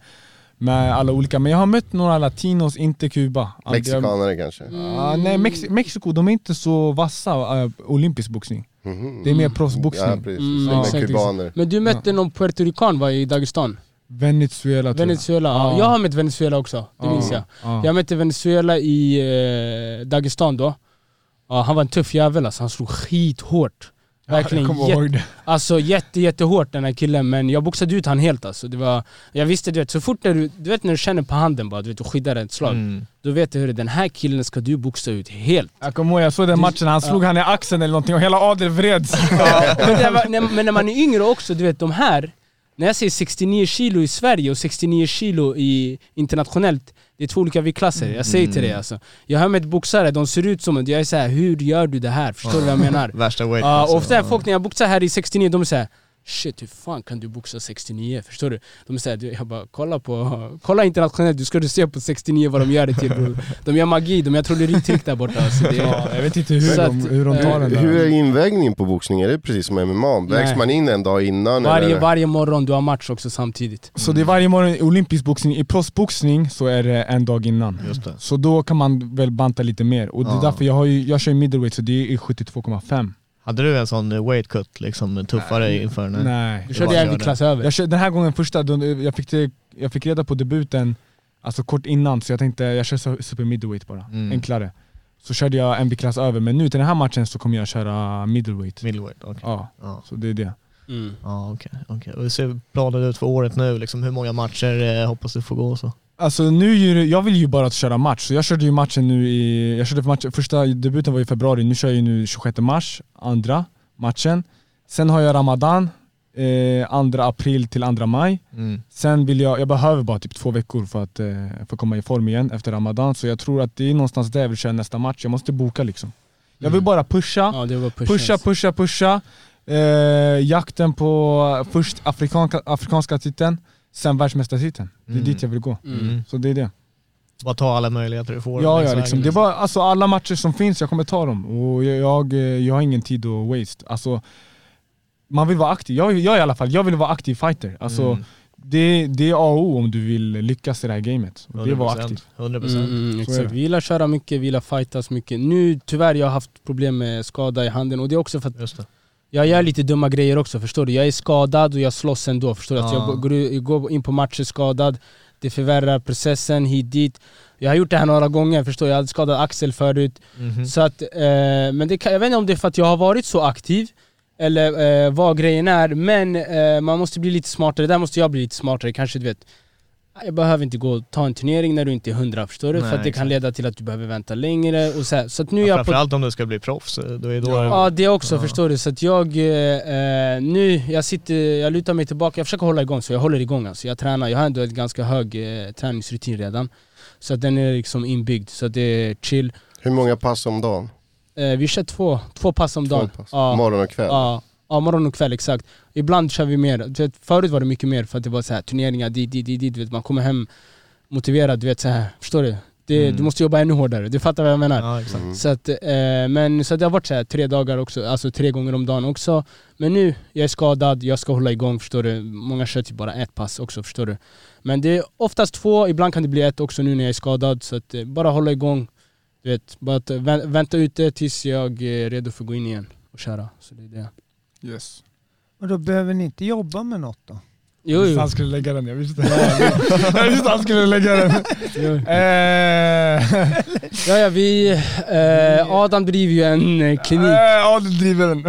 med alla olika, men jag har mött några latinos, inte Kuba. Mexikanare kanske. Ja, nej, Mex- Mexiko, de är inte så vassa äh, olympisk boxning. Mhm. Det är mer proffsboxning. Ja, precis. Mm, exakt, kubaner. Men du mötte någon puertorican va, i Dagestan? Venezuela tror jag. Venezuela, ja. Ja. Jag har mött Venezuela också, det Ja, minns jag. ja. Jag mötte Venezuela i eh, Dagestan då. Ja, han var en tuff jävel alltså, han slog skithårt. Verkligen kommer jätte, alltså, jätte, jättehårt den här killen, men jag boxade ut han helt alltså. Det var, jag visste du vet, så fort när du, du vet när du känner på handen bara, du vet, och skyddar ett slag. Mm. Då vet du hur den här killen ska du boxa ut helt. Jag kommer ihåg, jag såg den matchen, han slog han i axeln eller någonting och hela adeln vreds. men, var, när, men när man är yngre också, du vet de här, när jag säger 69 kilo i Sverige och 69 kilo i internationellt, det är två olika viktklasser, jag säger till dig alltså. Jag har med boxare, de ser ut som, jag är såhär, hur gör du det här? Förstår du vad jag menar? Värsta weight alltså. ofta är folk när jag boxar här i 69, de är såhär Shit hur fan kan du boxa 69? Förstår du? De såhär, jag bara kolla på, kolla internationellt, du ska du se på 69 vad de gör det till bror. De gör magi, de gör trolleritrick där borta alltså, det är, Jag vet inte hur, Så de, att, hur de tar den där. Hur är invägningen på boxning? Är det precis som MMA? Vägs man in en dag innan? varje, eller? varje morgon du har match också samtidigt Så det är varje morgon i olympisk boxning, i proffsboxning så är det en dag innan. Just det. Så då kan man väl banta lite mer. Och det är Ja. därför jag, har ju, jag kör middleweight så det är 72,5. Hade du en sån weight cut liksom, tuffare inför den? här? Nej. Du körde var en viktklass över Jag kör, den här gången första, då- jag fick, det, jag fick reda på debuten alltså kort innan så jag tänkte jag kör super middleweight bara, Mm. enklare. Så körde jag en viktklass över, men nu till den här matchen så kommer jag köra middleweight. Middleweight, okej. Ja, Ja, så det är det. mm. ja okej. okej. Och hur ser planen ut för året nu? Liksom, hur många matcher eh, hoppas du få gå och så? Alltså nu, jag vill ju bara köra match, så jag körde ju matchen nu i, jag körde för match, första debuten var i februari, nu kör jag ju nu 26 mars, andra matchen. Sen har jag Ramadan, eh, 2 april till 2 maj. Mm. Sen vill jag, jag behöver bara typ två veckor för att, eh, för att komma i form igen efter Ramadan, så jag tror att det är någonstans där jag vill köra nästa match, jag måste boka liksom. Jag vill Mm. bara pusha, Ja det var push pusha, pusha, pusha. Eh, jakten på först afrikanska, afrikanska titeln, sen världsmästartiteln. Det är Mm. dit jag vill gå. mm. Så det är det. Bara ta alla möjligheter du får. Ja, ja liksom. det var, alltså, alla matcher som finns, jag kommer ta dem. Och jag, jag, jag har ingen tid att waste. Alltså, man vill vara aktiv. Jag, jag i alla fall, jag vill vara aktiv fighter. Alltså, Mm. det, det är A och O om du vill lyckas i det här gamet. Och Det är att vara 100%. aktiv. 100%. Mm, mm, är exakt. Vi gillar köra mycket, vi gillar fightas mycket. Nu tyvärr jag har haft problem med skada i handen och det är också för att Just det. Jag gör lite dumma grejer också förstår du. Jag är skadad och jag slåss ändå förstår du. Att Ja. jag går, går in på matcher skadad, det förvärrar processen hit dit. Jag har gjort det här några gånger förstår du. jag hade skadat axel förut. Mhm. Så att, eh, men det kan, jag vet inte om det är för att jag har varit så aktiv eller eh, vad grejen är, men eh, man måste bli lite smartare. Där måste jag bli lite smartare, kanske du vet jag behöver inte gå och ta en turnering när du inte är hundra, förstår du? Nej, för att det kan exakt. leda till att du behöver vänta längre och så, här. så att nu är Ja, jag på framförallt om du ska bli proffs, eh, då är då... Ja det också Ja. förstår du, så att jag eh, nu, jag sitter, jag lutar mig tillbaka, jag försöker hålla igång så jag håller igång alltså. Jag tränar, jag har ändå ett ganska hög eh, träningsrutin redan Så att den är liksom inbyggd, så att det är chill Hur många pass om dagen? eh, Vi kör två, två pass om Två dagen pass. Ja. Morgon och kväll? Ja, ja, morgon och kväll exakt. Ibland kör vi mer, du vet, förut var det mycket mer för att det var så här turneringar dit, dit, dit, dit, du vet, man kommer hem motiverad, du vet så här, förstår du? Det, Mm. Du måste jobba ännu hårdare, du fattar vad jag menar? Ja, exakt. Mm. Så, att, eh, men, så att det har varit så här, tre dagar också, alltså tre gånger om dagen också. Men nu, jag är skadad, jag ska hålla igång förstår du. Många kör typ bara ett pass också förstår du. Men det är oftast två, ibland kan det bli ett också nu när jag är skadad. Så att, eh, bara hålla igång. Du vet, bara att, eh, vä- vänta ute tills jag är redo för att gå in igen och köra. Så det är det. Yes. Och då behöver ni inte jobba med något då? Jo, jo. han skulle lägga den, jag visste Jag visste han skulle lägga den. Eh, Ja, ja, vi, eh, Adam driver ju en eh, klinik. Eh, Ja, du driver den.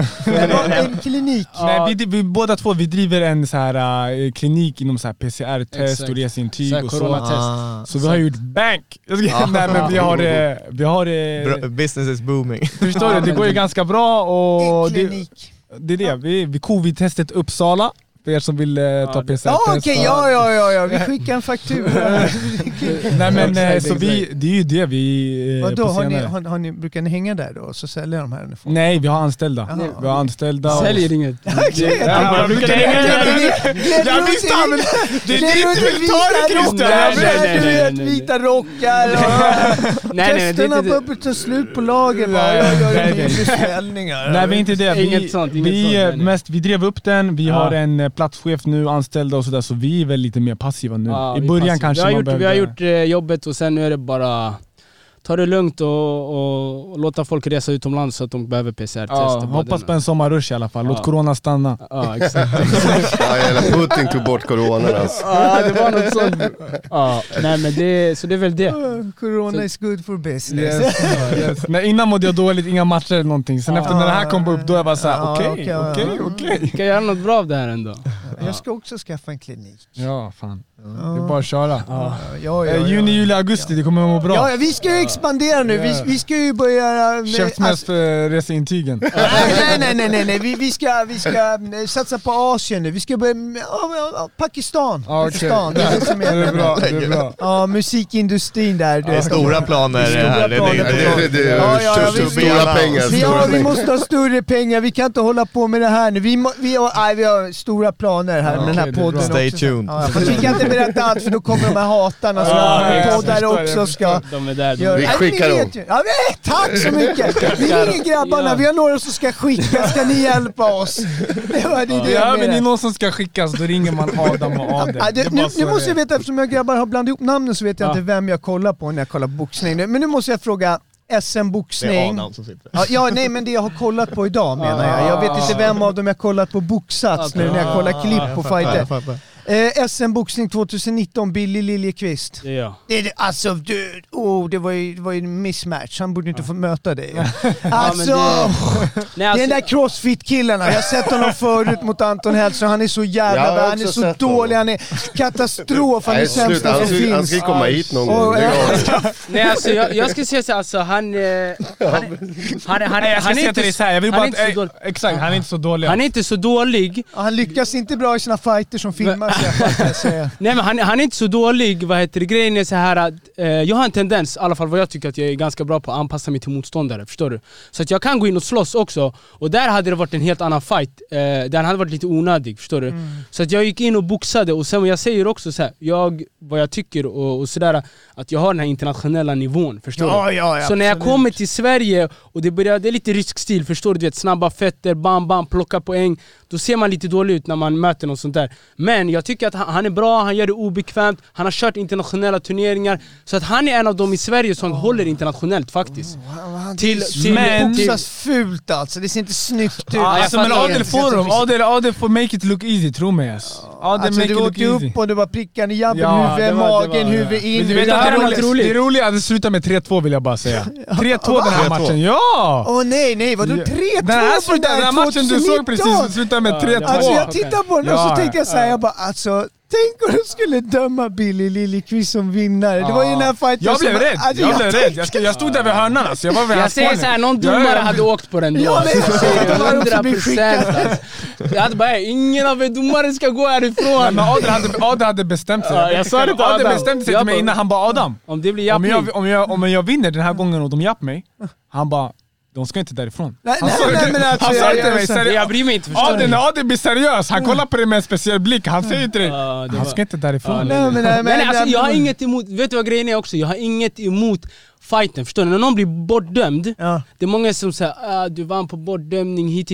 En klinik. Nej, vi, vi, båda två vi driver en så här, eh, klinik inom PCR-test och resintyg Så här och så. Ah, Så vi har gjort bank! Jag ska, Ah. nej men vi har det, vi har det, bra- business is booming. förstår Ja, du? Det men går ju ganska bra och En klinik. det det är det. Vi, vi covid-testet Uppsala för er som vill eh, ta PCR-test. Ja okej, ja ja ja, ja. vi skickar en faktura. Nej men eh, så vi, det är ju det vi... eh, Vadå, har ni, har, har ni, brukar ni hänga där då och så säljer de här uniformerna? Nej, vi har anställda. Jaha. Vi har anställda. och- Säljer inget. Ja, man brukar hänga där. Jag visste han, det är dit du vill ta det Christian! Du vet, vita rockar och testerna börjar ta slut på lager. Jag gör inga beställningar. Nej, vi är inte det. Vi, Inget sånt, inget vi, sånt, nej, nej. Mest, vi drev upp den, vi har en eh, platschef nu, anställda och sådär, så vi är väl lite mer passiva nu. Ja, I början passar. kanske vi har man gjort, behövde... Vi har gjort eh, jobbet och sen nu är det bara ta det lugnt och, och, och låta folk resa utomlands så att de behöver PCR-test. Ja, hoppas på en sommarrush i alla fall. Låt Ja. corona stanna. Ja, exakt. Ja, eller Putin tog bort coronan alltså. ja, det var något sånt. Ja, nej men det, så det är väl det. Corona is good for business. Yes. yes. Nej, innan mådde jag dåligt, inga matcher eller någonting. Sen efter när det här kom upp, då är jag bara såhär, Ja, okej, okej, okej, kan göra något bra av det här ändå. Jag ska också skaffa en klinik. Ja, fan. Det är bara att köra. Ja, ja, ja, Eh, Juni, juli, augusti, det kommer att må bra. Ja, ja, vi ska ju expandera nu. Vi, vi ska ju börja... med- Käftsmäll alltså- för reseintygen. Nej, nej, nej, nej, nej. Vi, vi, ska, vi ska eh, satsa på Asien nu. Vi ska börja med ja, ja, Pakistan. Ja, okej. Pakistan, det är det som Det är bra, det är bra. Ja, musikindustrin där. Du Det är stora planer Stora planer. Ja, Ja, ja, ja, pengar. Ja, vi måste ha större pengar, vi kan inte hålla på med det här nu. Vi, må, vi, har, nej, vi har stora planer här Ja, med den här det är podden bra. Stay också. tuned. Ja, vi kan inte berätta allt för då kommer de här hatarna som Ja, har jag poddar jag också ska... De är där. De göra- Vi skickar dem. Ja, nej, tack så mycket! Vi ringer grabbarna, Ja. vi har några som ska skicka, ska ni hjälpa oss? Det var det, det jag Behöver ni menade. någon som ska skickas, då ringer man Adam och Adel. Ja, Det är det, nu, nu det måste är. jag veta, eftersom jag grabbar har blandat ihop namnen så vet jag Ja. inte vem jag kollar på när jag kollar på boxning. Men nu måste jag fråga, det är SM-boxning. Adam som sitter. Ja, ja, nej men det jag har kollat på idag menar jag. Jag vet inte vem av dem jag kollat på boxats nu när jag kollar klipp på fighter. Eh, SM-boxning 2019, Billy Liljeqvist. Det är jag. Det, det, alltså du, oh, det var ju, det var ju en mismatch, han borde inte få möta dig. Alltså, Nej, det är alltså, den där crossfit-killen, jag har sett honom förut mot Anton Hellström, han är så jävla bra, han är så dålig, honom. han är katastrof, han är Nej, sämsta han som ska, han finns. ska komma hit någon gång. Nej, alltså jag, jag ska säga så här, alltså han... eh, Han, han, han, Nej, jag ska han är säga till dig såhär, jag vill han bara att, eh, exakt, han är inte så dålig. Han är inte så dålig, Han lyckas inte bra i sina fighter som filmas, Nej men han, han är inte så dålig, vad heter det? Grejen är så här att eh, jag har en tendens, i alla fall vad jag tycker att jag är ganska bra på, att anpassa mig till motståndare, förstår du? Så att jag kan gå in och slåss också, och där hade det varit en helt annan fight, eh, den hade varit lite onödig, förstår du? Så att jag gick in och boxade, och sen jag säger också så här, jag, vad jag tycker och, och sådär, att jag har den här internationella nivån, förstår Ja, du? ja, ja, så när jag kommer till Sverige, och det, börjar, det är lite rysk stil, förstår du? du vet, snabba fötter, bam bam, plocka poäng, då ser man lite dålig ut när man möter något sånt där. Men jag tycker att han, han är bra, han gör det obekvämt, han har kört internationella turneringar, så att han är en av dem i Sverige som håller internationellt faktiskt. Han, han, Till- det till- men, till- boxas fult alltså, det ser inte snyggt ut. Ja, alltså, men Adel får dem, Adel, Adel får make it look easy, tro mig. Alltså. Adel Alltså make du it look åkte easy. upp och det var prickande jabben, Ja, huvud, magen, huvud in. Men du Det vet att det, lite roligt. det roliga är att det slutar med 3-2 vill jag bara säga. 3-2 den här matchen, ja! Åh nej, nej, vadå 3-2 Den här, matchen du såg precis slutar med 3-2. Alltså jag tittar på den och så tänker jag såhär, jag bara alltså Tänk om de skulle döma Billy Liljeqvist som vinnare. Det var ju den här fighten Jag blev som- rädd, alltså, jag blev rädd. Jag, ska, jag stod där vid hörnan alltså, jag var vid Jag säger såhär, någon Jag- domare hade åkt på den då. Ja, men jag säger det, varför Hundra procent alltså. Jag hade bara, "Ey, ingen av er domare ska gå härifrån. men Adel hade, Adel hade bestämt sig. Ja, jag sa det till Adel Adam. bestämde sig Jag till mig innan, han bara Adam, Om det blir om jag, om, jag, om jag vinner den här gången och de japp mig, han bara de ska inte därifrån. Nej, Han nej, sa nej, men alltså, han sa jag- mig seriöst. Bryr mig inte, förstår du? Adel blir seriös, han kollar på dig med en speciell blick, han säger Ja, det han ska inte därifrån. Nej, men, nej, Nej, men, nej, alltså, nej, jag har inget emot, vet du vad grejen är också? Jag har inget emot fighten, förstår du? När någon blir bortdömd, Ja. det är många som säger ah, du vann på bortdömning hit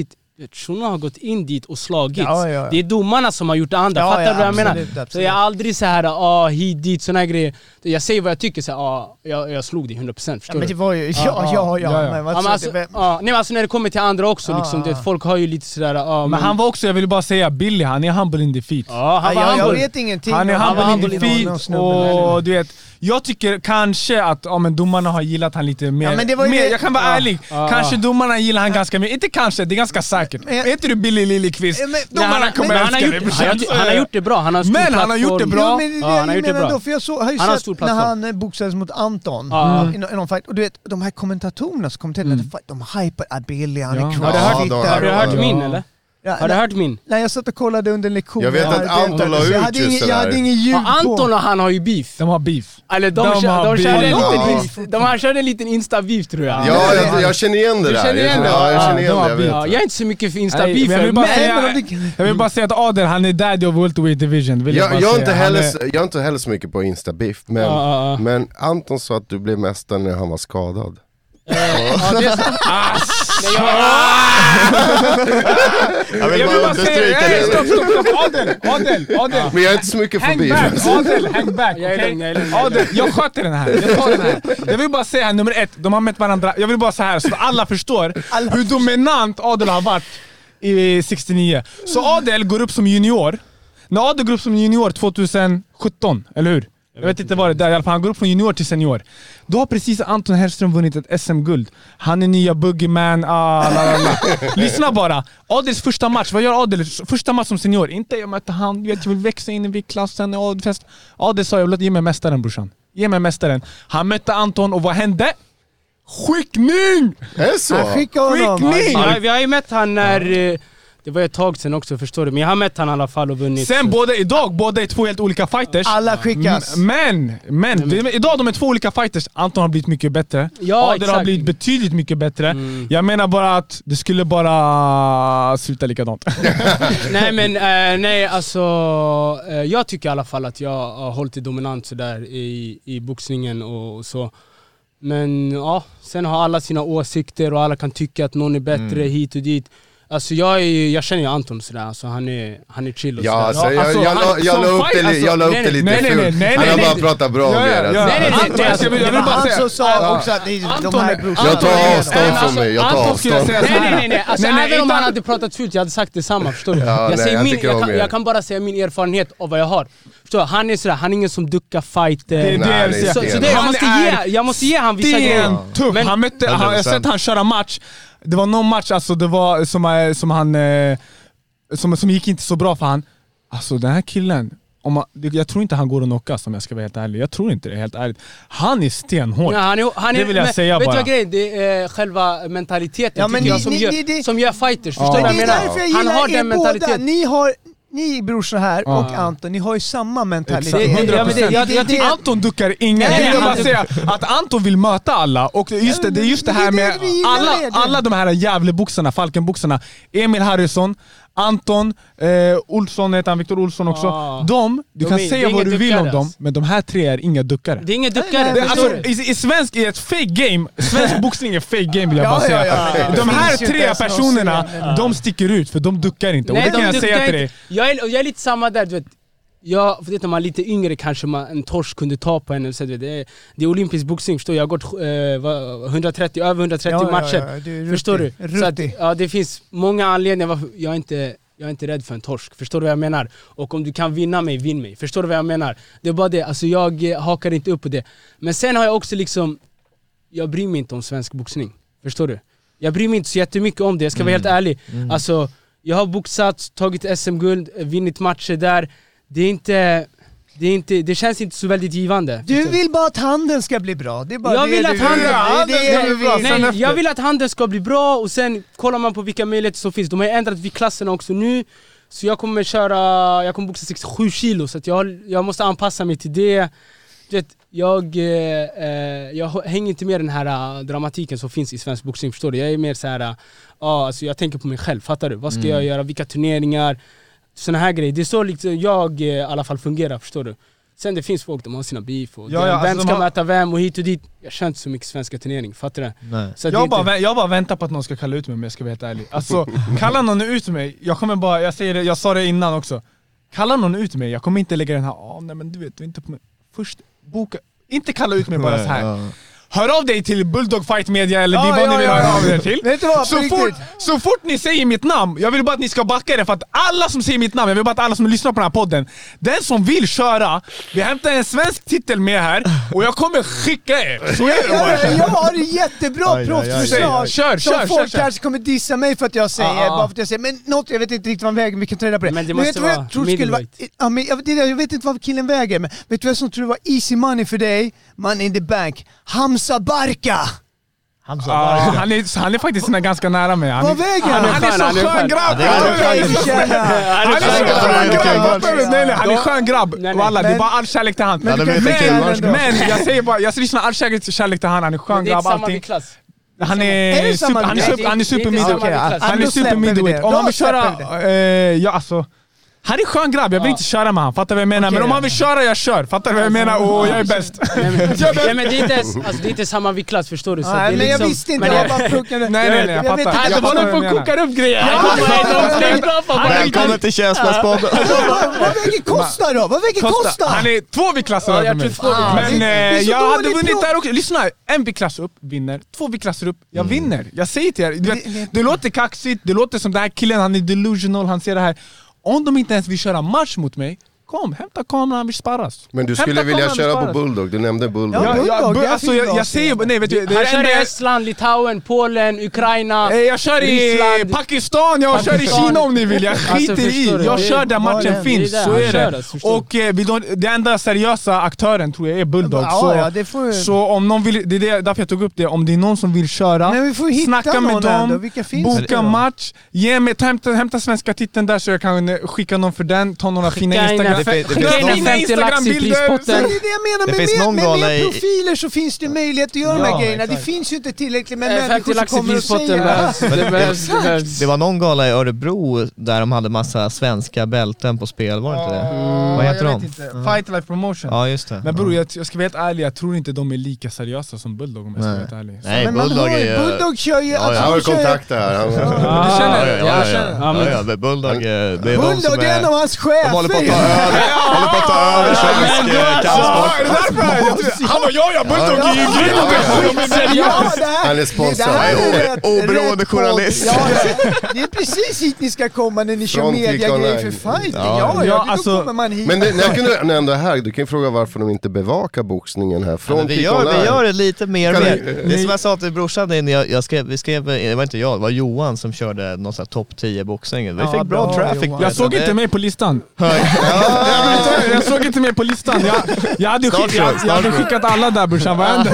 Shunon har gått in dit och slagits. Ja, ja, ja. Det är domarna som har gjort det andra, Ja, fattar ja, du vad jag menar? absolut, Så jag är aldrig så här ah, hit dit, såna här grejer. Jag säger vad jag tycker, så här, ah, jag, jag slog dig 100% förstår Ja, men det var ju, ja, ja, ja, ja, ja. men vad Ja, men alltså, det? ja, nej, men alltså när det kommer till andra också, Ja, liksom, ja. vet, folk har ju lite sådär... ah, Men han var också, jag vill bara säga, Billy han är humble in defeat. Ja, han Ja, var jag, vet ingenting Han är humble in humble någon- någon defeat och du vet, jag tycker kanske att ja, men domarna har gillat han lite mer. Ja, men det var ju mer det- Jag kan vara Ja. ärlig, Ja. kanske domarna gillar han ganska mycket. Inte kanske, det är ganska säkert. Men inte du Billy Liljeqvist? Ja, Domarna han, kommer men han, har älska gjort, dig. han, har, han har gjort det bra, han har stor Men han har gjort det plattform. bra. Jo, men det Ja, det han har gjort det bra. då, för jag så, har ju Han sett stor när plattform. han eh, boxades mot Anton Ja. i, nå- i någon fight, och du vet, de här kommentatorerna som kommenterade, mm. de hypar ah, Billy, han Ja. är Har du hört- crossfitter. har Har du hört min eller? Ja, Har du nej, hört min? nej, jag satt och kollade under en lektion. Jag vet att Anton la jag ut hade just ingen- det Jag hade ingen ljud Ja, på. Anton och han har ju beef. De har beef. Eller de, De kör, har de, körde en beef. liten, Ja. inst- de här körde en liten insta-beef tror jag. Ja, jag, jag känner igen det Du där. känner igen det? Ja, jag Ja, känner igen det. Jag vet Ja, jag är inte så mycket för Nej, insta-beef, jag vill bara men... säga- men Jag vill bara säga att Adel, han är daddy of welterweight division. Vill jag, Jag, jag, inte heller, är- jag är inte heller så mycket på Insta-biff, men, ja. men Anton sa att du blev mästare när han var skadad. Ja, det är så. Nej, jag, Jag vill bara understryka det. stopp, stopp, stopp, Adel, Adel, Adel. Men jag är inte så mycket på Hang back, Adel, hang back. Jag är okej? lugn, jag är lugn, jag är Adel, jag sköter den här. Jag tar den här. Jag vill bara säga nummer ett, de har mött varandra. Jag vill bara säga här så att alla förstår hur dominant Adel har varit i 69. Så Adel går upp som junior. När Adel går upp som junior 2017, eller hur? Jag vet inte vad det är, i alla fall han går upp från junior till senior. Då har precis Anton Hellström vunnit ett SM-guld. Han är nya Boogeyman, ah, la, la, la. Lyssna bara. Adels första match, vad gör Adel? Första match som senior. Inte jag möter han, du vet, jag vill växa in i viktklassen. Adel sa jag vill ge mig mästaren brorsan. Ge mig mästaren. Han mötte Anton och vad hände? Skickning! Är så? Han skickade honom. Skickning! ja, vi har ju mött han när... eh, Det var ett tag sedan också förstår du, men jag har mött han i alla fall och vunnit. Sen båda idag, båda är två helt olika fighters. Alla skickas. M- Men, men, det, idag de är två olika fighters. Anton har blivit mycket bättre. Ja, Adel har exakt. Mm. blivit betydligt mycket bättre. Jag menar bara att det skulle bara sluta likadant. nej men eh, nej alltså, eh, jag tycker i alla fall att jag har hållit det dominant sådär i, i boxningen och så. Men ja, sen har alla sina åsikter och alla kan tycka att någon är bättre hit och dit. Alltså jag, är, jag känner ju Anton sådär, alltså han är, han är chill och Ja, sådär. alltså, jag, alltså, jag, jag som la upp det, li- jag la upp alltså, det lite nej, nej, nej, fult. nej, Han nej, har nej. bara pratat bra om er. alltså. Nej, nej, nej, Anton, nej, jag jag vill Det var bara han säga... som sa också att de Anton här är- brorsorna... Jag tar Nej, avstånd från alltså, mig, jag tar Anton jag avstånd. Nej här. nej nej, nej. Alltså, Nej, nej, även om han hade pratat fult, jag hade sagt detsamma förstår du? Ja, jag, säger jag min, jag, kan, jag bara säga min erfarenhet av vad jag har. Förstår du? Han är sådär, han är ingen som duckar fighter. Det är det Nej, jag är så, det, jag, måste är ge, jag måste ge han vissa grejer. Stentuff! Han mötte, han, jag har 100%. sett han köra match. Det var någon match alltså, det var, som, eh, som han... eh, Som, som gick inte så bra för han. Alltså den här killen, om man, jag tror inte han går att knockas om jag ska vara helt ärlig. Jag tror inte det, helt ärligt. Han är stenhård. Ja, han är, han är, Det vill jag men, säga vet bara. du vad grejen Det är själva mentaliteten Ja, men tycker jag, ni- som, ni- gör, ni- som gör fighters. Förstår Ja. du vad jag menar? jag Han har den båda. mentaliteten. Ni har, ni brorsor här och Ja. Anton, ni har ju samma mentalitet. Exakt, Det- det- ja, men det- 100%. jag- jag tycker- Anton duckar ingen. Nej, jag vill bara säga att Anton vill möta alla. Och just det, det är just det här med alla, alla de här Gävleboxarna, Falkenboxarna. Emil Harrison, Anton, eh, Olsson heter han, Viktor Olsson också. Ja. De, du De kan är- säga vad inga du vill om dem, alltså. men de här tre är inga duckare. Det är ingen duckare, Nej, nej, alltså, i, I svensk är ett fake game, svensk boxning är fake game vill jag Ja, bara säga. ja, ja, ja. De här tre personerna, de sticker ut för de duckar inte. och det kan de jag duckar säga till dig. Jag är, jag är lite samma där, du vet. Jag, för vet, när man är lite yngre kanske man, en torsk kunde ta på en. Så, du det, är, det är olympisk boxning, förstår du? Jag har gått eh, vad, 130, över 130 Ja, ja, matcher. ja, du är Förstår du? Så att, ja, det finns många anledningar varför jag inte jag är inte rädd för en torsk, förstår du vad jag menar? Och om du kan vinna mig, vinn mig. Förstår du vad jag menar? Det är bara det, alltså jag eh, hakar inte upp på det. Men sen har jag också liksom, jag bryr mig inte om svensk boxning. Förstår du? Jag bryr mig inte så jättemycket om det, jag ska vara helt ärlig. Alltså, jag har boxat, tagit SM-guld, eh, vunnit matcher där. Det är inte, det, är inte, det känns inte så väldigt givande. Du vill bara att handeln ska bli bra. Det är bara jag det vill att handeln, Ja, det vill. nej, jag vill att handeln ska bli bra och sen kollar man på vilka möjligheter som finns. De har ändrat viktklasserna också nu. Så jag kommer köra, jag kommer boxa 67 kilo så jag, jag måste anpassa mig till det. Vet, jag, eh, eh, jag hänger inte med den här eh, dramatiken som finns i svensk boxning, förstår du? Jag är mer så här, eh, ja, alltså jag tänker på mig själv, fattar du? Vad ska jag göra, vilka turneringar? Såna här grejer. Det är så liksom jag eh, i alla fall fungerar, förstår du? Sen det finns folk, de har sina beef och Ja, ja, vem alltså ska har- möta vem och hit och dit. Jag kör inte så mycket svenska turnering, fattar du? Nej. Så Jag bara, inte- jag bara väntar på att någon ska kalla ut mig om jag ska vara helt ärlig. Alltså, kalla någon ut mig, jag kommer bara, jag säger det, jag sa det innan också. Kalla någon ut mig, jag kommer inte lägga den här, ah, nej men du vet, du är inte på mig. Först, boka, inte kalla ut mig bara så här. Hör av dig till Bulldog Fight Media eller Ja, vad ja, ni vill ja, höra ja. av er till. Vet du vad, på så, riktigt. fort, så fort ni säger mitt namn, jag vill bara att ni ska backa det för att alla som säger mitt namn, jag vill bara att alla som lyssnar på den här podden, den som vill köra, vi hämtar en svensk titel med här och jag kommer skicka er. Så är det bara. Jag, jag har ett jättebra proffsförslag. Kör, som kör, folk kör, kör. kanske kommer dissa mig för att jag säger, bara för att jag säger. Men något, jag vet inte riktigt vad vägen, vi kan ta reda på det. Men det vet måste du vad vara jag tror skulle vara, ja, men jag, vet, jag vet inte vad killen väger, men vet du vad som tror var easy money för dig? Money in the bank. Hamza Barka! Hamza Varga. han, är, han är faktiskt ganska nära mig. Han Vad är, väger han, han? han är så han är skön skön. grabb! Han. är så skön grabb. Nej, nej, han är skön grabb. Walla, det är bara all kärlek till han. Men. Men jag säger bara, jag lyssnar all kärlek, till han, han är skön grabb allting. Han Är är super, han är super, middleweight. Han är super middleweight. Om han vill köra, eh, ja alltså. Han är skön grabb, jag vill Ja. inte köra med han. Fattar du vad jag menar? Okej. Men om han vill köra, jag kör. Fattar du vad jag menar? Och jag är bäst. Nej men, nej, men det, är inte, alltså, det är inte samma viktklass förstår du? Så Nej, det är men jag liksom- visste inte, men jag bara pluckade. Nej, nej, nej, jag fattar. Jag Jag fattar håller på menar. kokar upp grejer! Välkommen till Käftsmällspodden. Vad vad väger Costa då? Vad väger Costa. Han är två viktklasser över jag mig. Men eh, jag hade vunnit där också. Lyssna, en viktklass upp vinner, två viktklasser upp, jag vinner. Jag säger till er, det låter kaxigt, det låter som den här killen, han är delusional, han ser det här. Om de inte ens vill köra match mot mig, kom, hämta kameran, han vill sparras. Men du Hämta skulle vilja kameran, köra på. Bulldog, du nämnde Bulldog. Ja, Ja, Bulldog, det alltså, jag, jag säger, nej vet du, det Han kör i Estland, Litauen, Polen, Ukraina. Eh, Jag kör i Ryssland. Pakistan, jag kör i Pakistan. Kina om ni vill, jag skiter i. förstår du? Jag Det- kör där matchen det- finns, det är så det är kör, det. alltså, förstår Och eh, vi det enda seriösa aktören tror jag är Bulldog. Ja, så, ja, det får vi- så om någon vill, det är det, därför jag tog upp det, om det är någon som vill köra, Men vi får hitta snacka med dem, det boka match, ge mig, ta, hämta, hämta svenska titeln där så jag kan eh, skicka någon för den, ta några fina Skicka Instagram... Det det Några finns någon- fina 50 lax i Instagrambilder! Men prispotten. det är det jag menar, Det med, finns med, någon med mer i- profiler så finns det möjlighet att göra de Ja, här grejerna. Det exakt. finns ju inte tillräckligt med Eh, människor 50 som kommer och säger behövs. Det det- behövs. det behövs. Det var någon gala i Örebro där de hade massa svenska bälten på spel, var det inte det? Vad heter jag de? inte. Fight Life Promotion. Ja just det. Men bror jag, jag ska vara helt ärlig, jag tror inte de är lika seriösa som Bulldog om jag ska vara Nej. helt ärlig. Nej, Bulldog är ju. Bulldog kör ju... Alltså, Han har de kontakter här. Du känner? ja, Jag ja, ja, Bulldog, det är de Bulldog, som det är en av hans De håller på att ta chefer! över, håller på att ta över svensk Ja, kampsport. Han bara ja ja, Bulldog är ju grym! Han är sponsrad. oberoende journalist. Det är precis hit ni ska komma när ni kör mediagrejer för fighting. Ja. Ja, då alltså- kommer man hit. Men när när jag ändå är här, du kan ju fråga varför de inte bevakar boxningen här. Från vi, Kick gör, vi gör det lite mer Kan med. vi- Det är som jag sa till brorsan när jag, jag skrev, vi skrev, det var inte jag, det var Johan som körde någon sån här topp 10 boxning. Vi Ja, fick bra bra, traffic Jag såg inte mig på listan. Jag, såg inte mig på listan. Jag, jag, hade, skick, jag, jag hade skickat alla där brorsan, vad hände?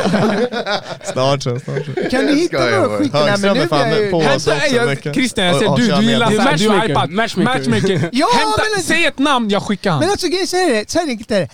Snart så, snart så. Kan ni hitta några skit? Högström är fan på oss också. Christian, jag ser du, du gillar Du är såhär, du är hypad. Matchmaker. Ja, men- säg ett namn, jag skickar han. Men alltså grejen är det, så här enkelt är det.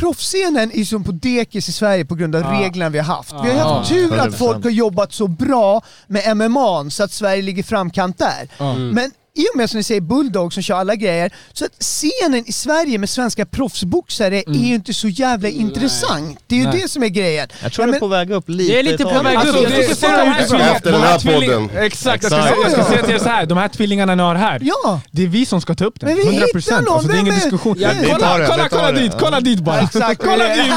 Proffsscenen är som på dekis i Sverige på grund av Ja. reglerna vi har haft. Vi har haft tur att 100%. folk har jobbat så bra med MMA så att Sverige ligger framkant där. Mm. Men i och med som ni säger Bulldog som kör alla grejer, så att scenen i Sverige med svenska proffsboxare är ju inte så jävla intressant. Det är ju Nej. det som är grejen. Jag tror Ja, det är på väg upp lite Det är lite på väg upp. Alltså, det, ser tvillingarna- Efter den de här podden. Exakt, jag ska, jag ska säga till er så här. de här tvillingarna ni har här, Ja! det är vi som ska ta upp den. Men vi 100%. hittar någon, Alltså, det är ingen diskussion. Ja, kolla, kolla, kolla dit, kolla dit bara. Exakt. Kolla dit.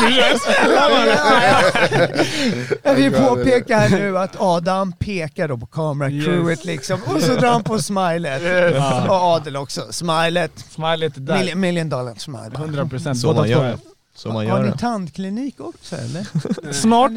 Jag vill påpeka här nu att Adam pekar då på kameracrewet liksom och så drar han på smilet. Och Adel också, smilet. Smilet där. Million, million dollar smile. 100% Så båda man två. gör. Så man Har gör ni det. tandklinik också eller? Snart,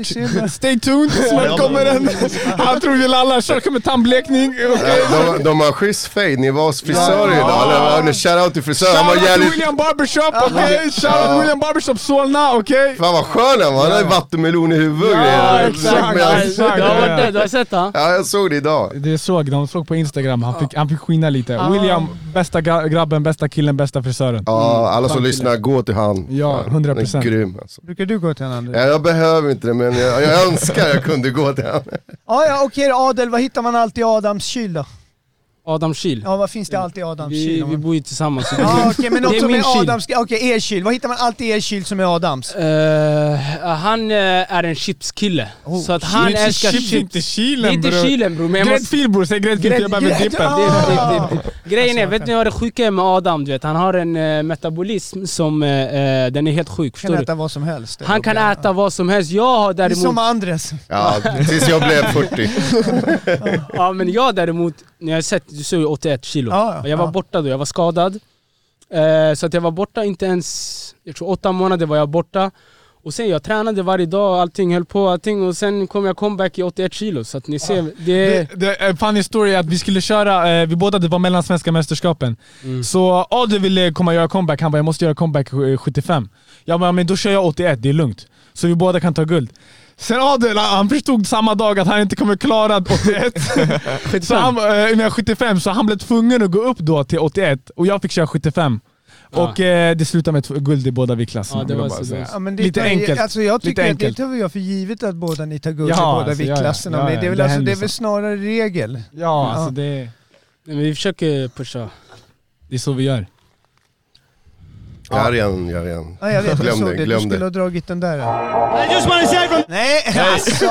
stay tuned, snart kommer den. Han tror vi lallar, snart kommer tandblekning. Ja, de, de har schysst fade, ni var hos frisörer idag. Eller, eller, Shoutout till frisören, han var Shoutout till jävligt... William Barbershop, okej? Shoutout till William Barbershop Solna, okej? Fan vad skön han var, han hade vattenmelon i huvudet Ja, exakt, Men- exakt. Du har varit där, du har sett han? Ja, jag såg det idag. Det såg, de såg på Instagram, han fick, han fick skina lite. William, bästa gra- grabben, bästa killen, bästa frisören. Ja, alla som lyssnar, gå till han. Ja, Han 100%. är grym alltså. Brukar du gå till en Anders? Ja, jag behöver inte det, men jag, jag önskar jag kunde gå till han. Ja, ja okej Adel, vad hittar man alltid i Adams kyl då? Adam Kiel. Ja, vad finns det alltid i Adams Vi, kyl? vi bor ju tillsammans. Ja okej, men Det något är som min är kyl. Adams, okej er kyl. Vad hittar man alltid i er kyl som är Adams? Eh, han eh, är en chipskille. så att han älskar chips, chips. inte Det är inte bror. kylen bror, men måste... Gräddfil bror, säg gräddfil för jag behöver dippen. Ah! Det- det- det- Grejen är, vet ni vad det sjuka är med Adam? Du vet, han har en eh, metabolism som, den är helt sjuk. Kan Förstår du? äta vad som helst. Han kan äta vad som helst. Jag har Det är som däremot... Andres. Ja, tills jag blev 40. Ja men jag däremot, när jag har sett, du såg ju 81 kilo. Ja, ja, jag var ja. borta då, jag var skadad. Eh, så att jag var borta inte ens, jag tror åtta månader var jag borta. Och sen jag tränade varje dag, allting höll på, allting och sen kom jag comeback i 81 kilo. Så att ni ser, det... Det, det, en funny story att vi skulle köra, eh, vi båda, det var mellansvenska mästerskapen. Mm. Så Adel ville komma och göra comeback, han bara jag måste göra comeback eh, 75. Jag bara men då kör jag 81, det är lugnt. Så vi båda kan ta guld. Sen Adel, han förstod samma dag att han inte kommer klara 81. så han, eh, nej, 75, så han blev tvungen att gå upp då till 81 och jag fick köra 75. Och eh, det slutade med guld i båda viktklasserna. Ja. Ja, Lite tar- enkelt. Alltså jag tycker att det tar jag för givet att båda ni tar guld Ja, i båda alltså, ja, ja. viktklasserna. Ja, men ja, det är väl, det alltså, det är väl snarare regel. Ja, alltså det, Nej, men vi försöker pusha. det är så vi gör. Gör igen, gör igen. Ja, jag vet, jag Glöm såg det, det. Du glöm skulle det. ha dragit den där. I just want to say from Nej, alltså!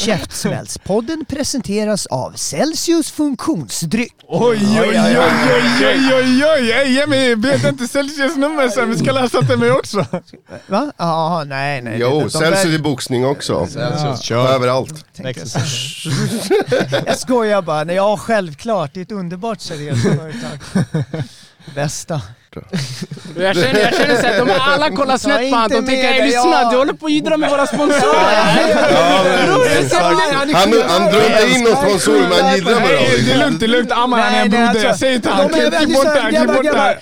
Käftsmällspodden presenteras av Celsius funktionsdryck. Oj, oj, oj, oj, oj, oj, oj! Ey, ge mig, vet inte Celsius nummer sen, vi ska läsa till mig också. Va? Jaha, nej, nej. Jo, de- Celsius i boxning också. Celsius, På kör. Överallt. jag. Jag skojar bara. Nej, ja, självklart. Det är ett underbart seriöst företag. Bästa. Jag känner, jag känner såhär, de alla kollar snett på honom. De inte tänker ey det, lyssna, ja." du håller på att jiddra med våra sponsorer. Han, han drar inte in någon sponsor men han gillar med Nej, det är dem. lugnt, det är lugnt. Amman han är en broder, jag alltså, säger till honom. de är Klipp bort det här, klipp bort det här.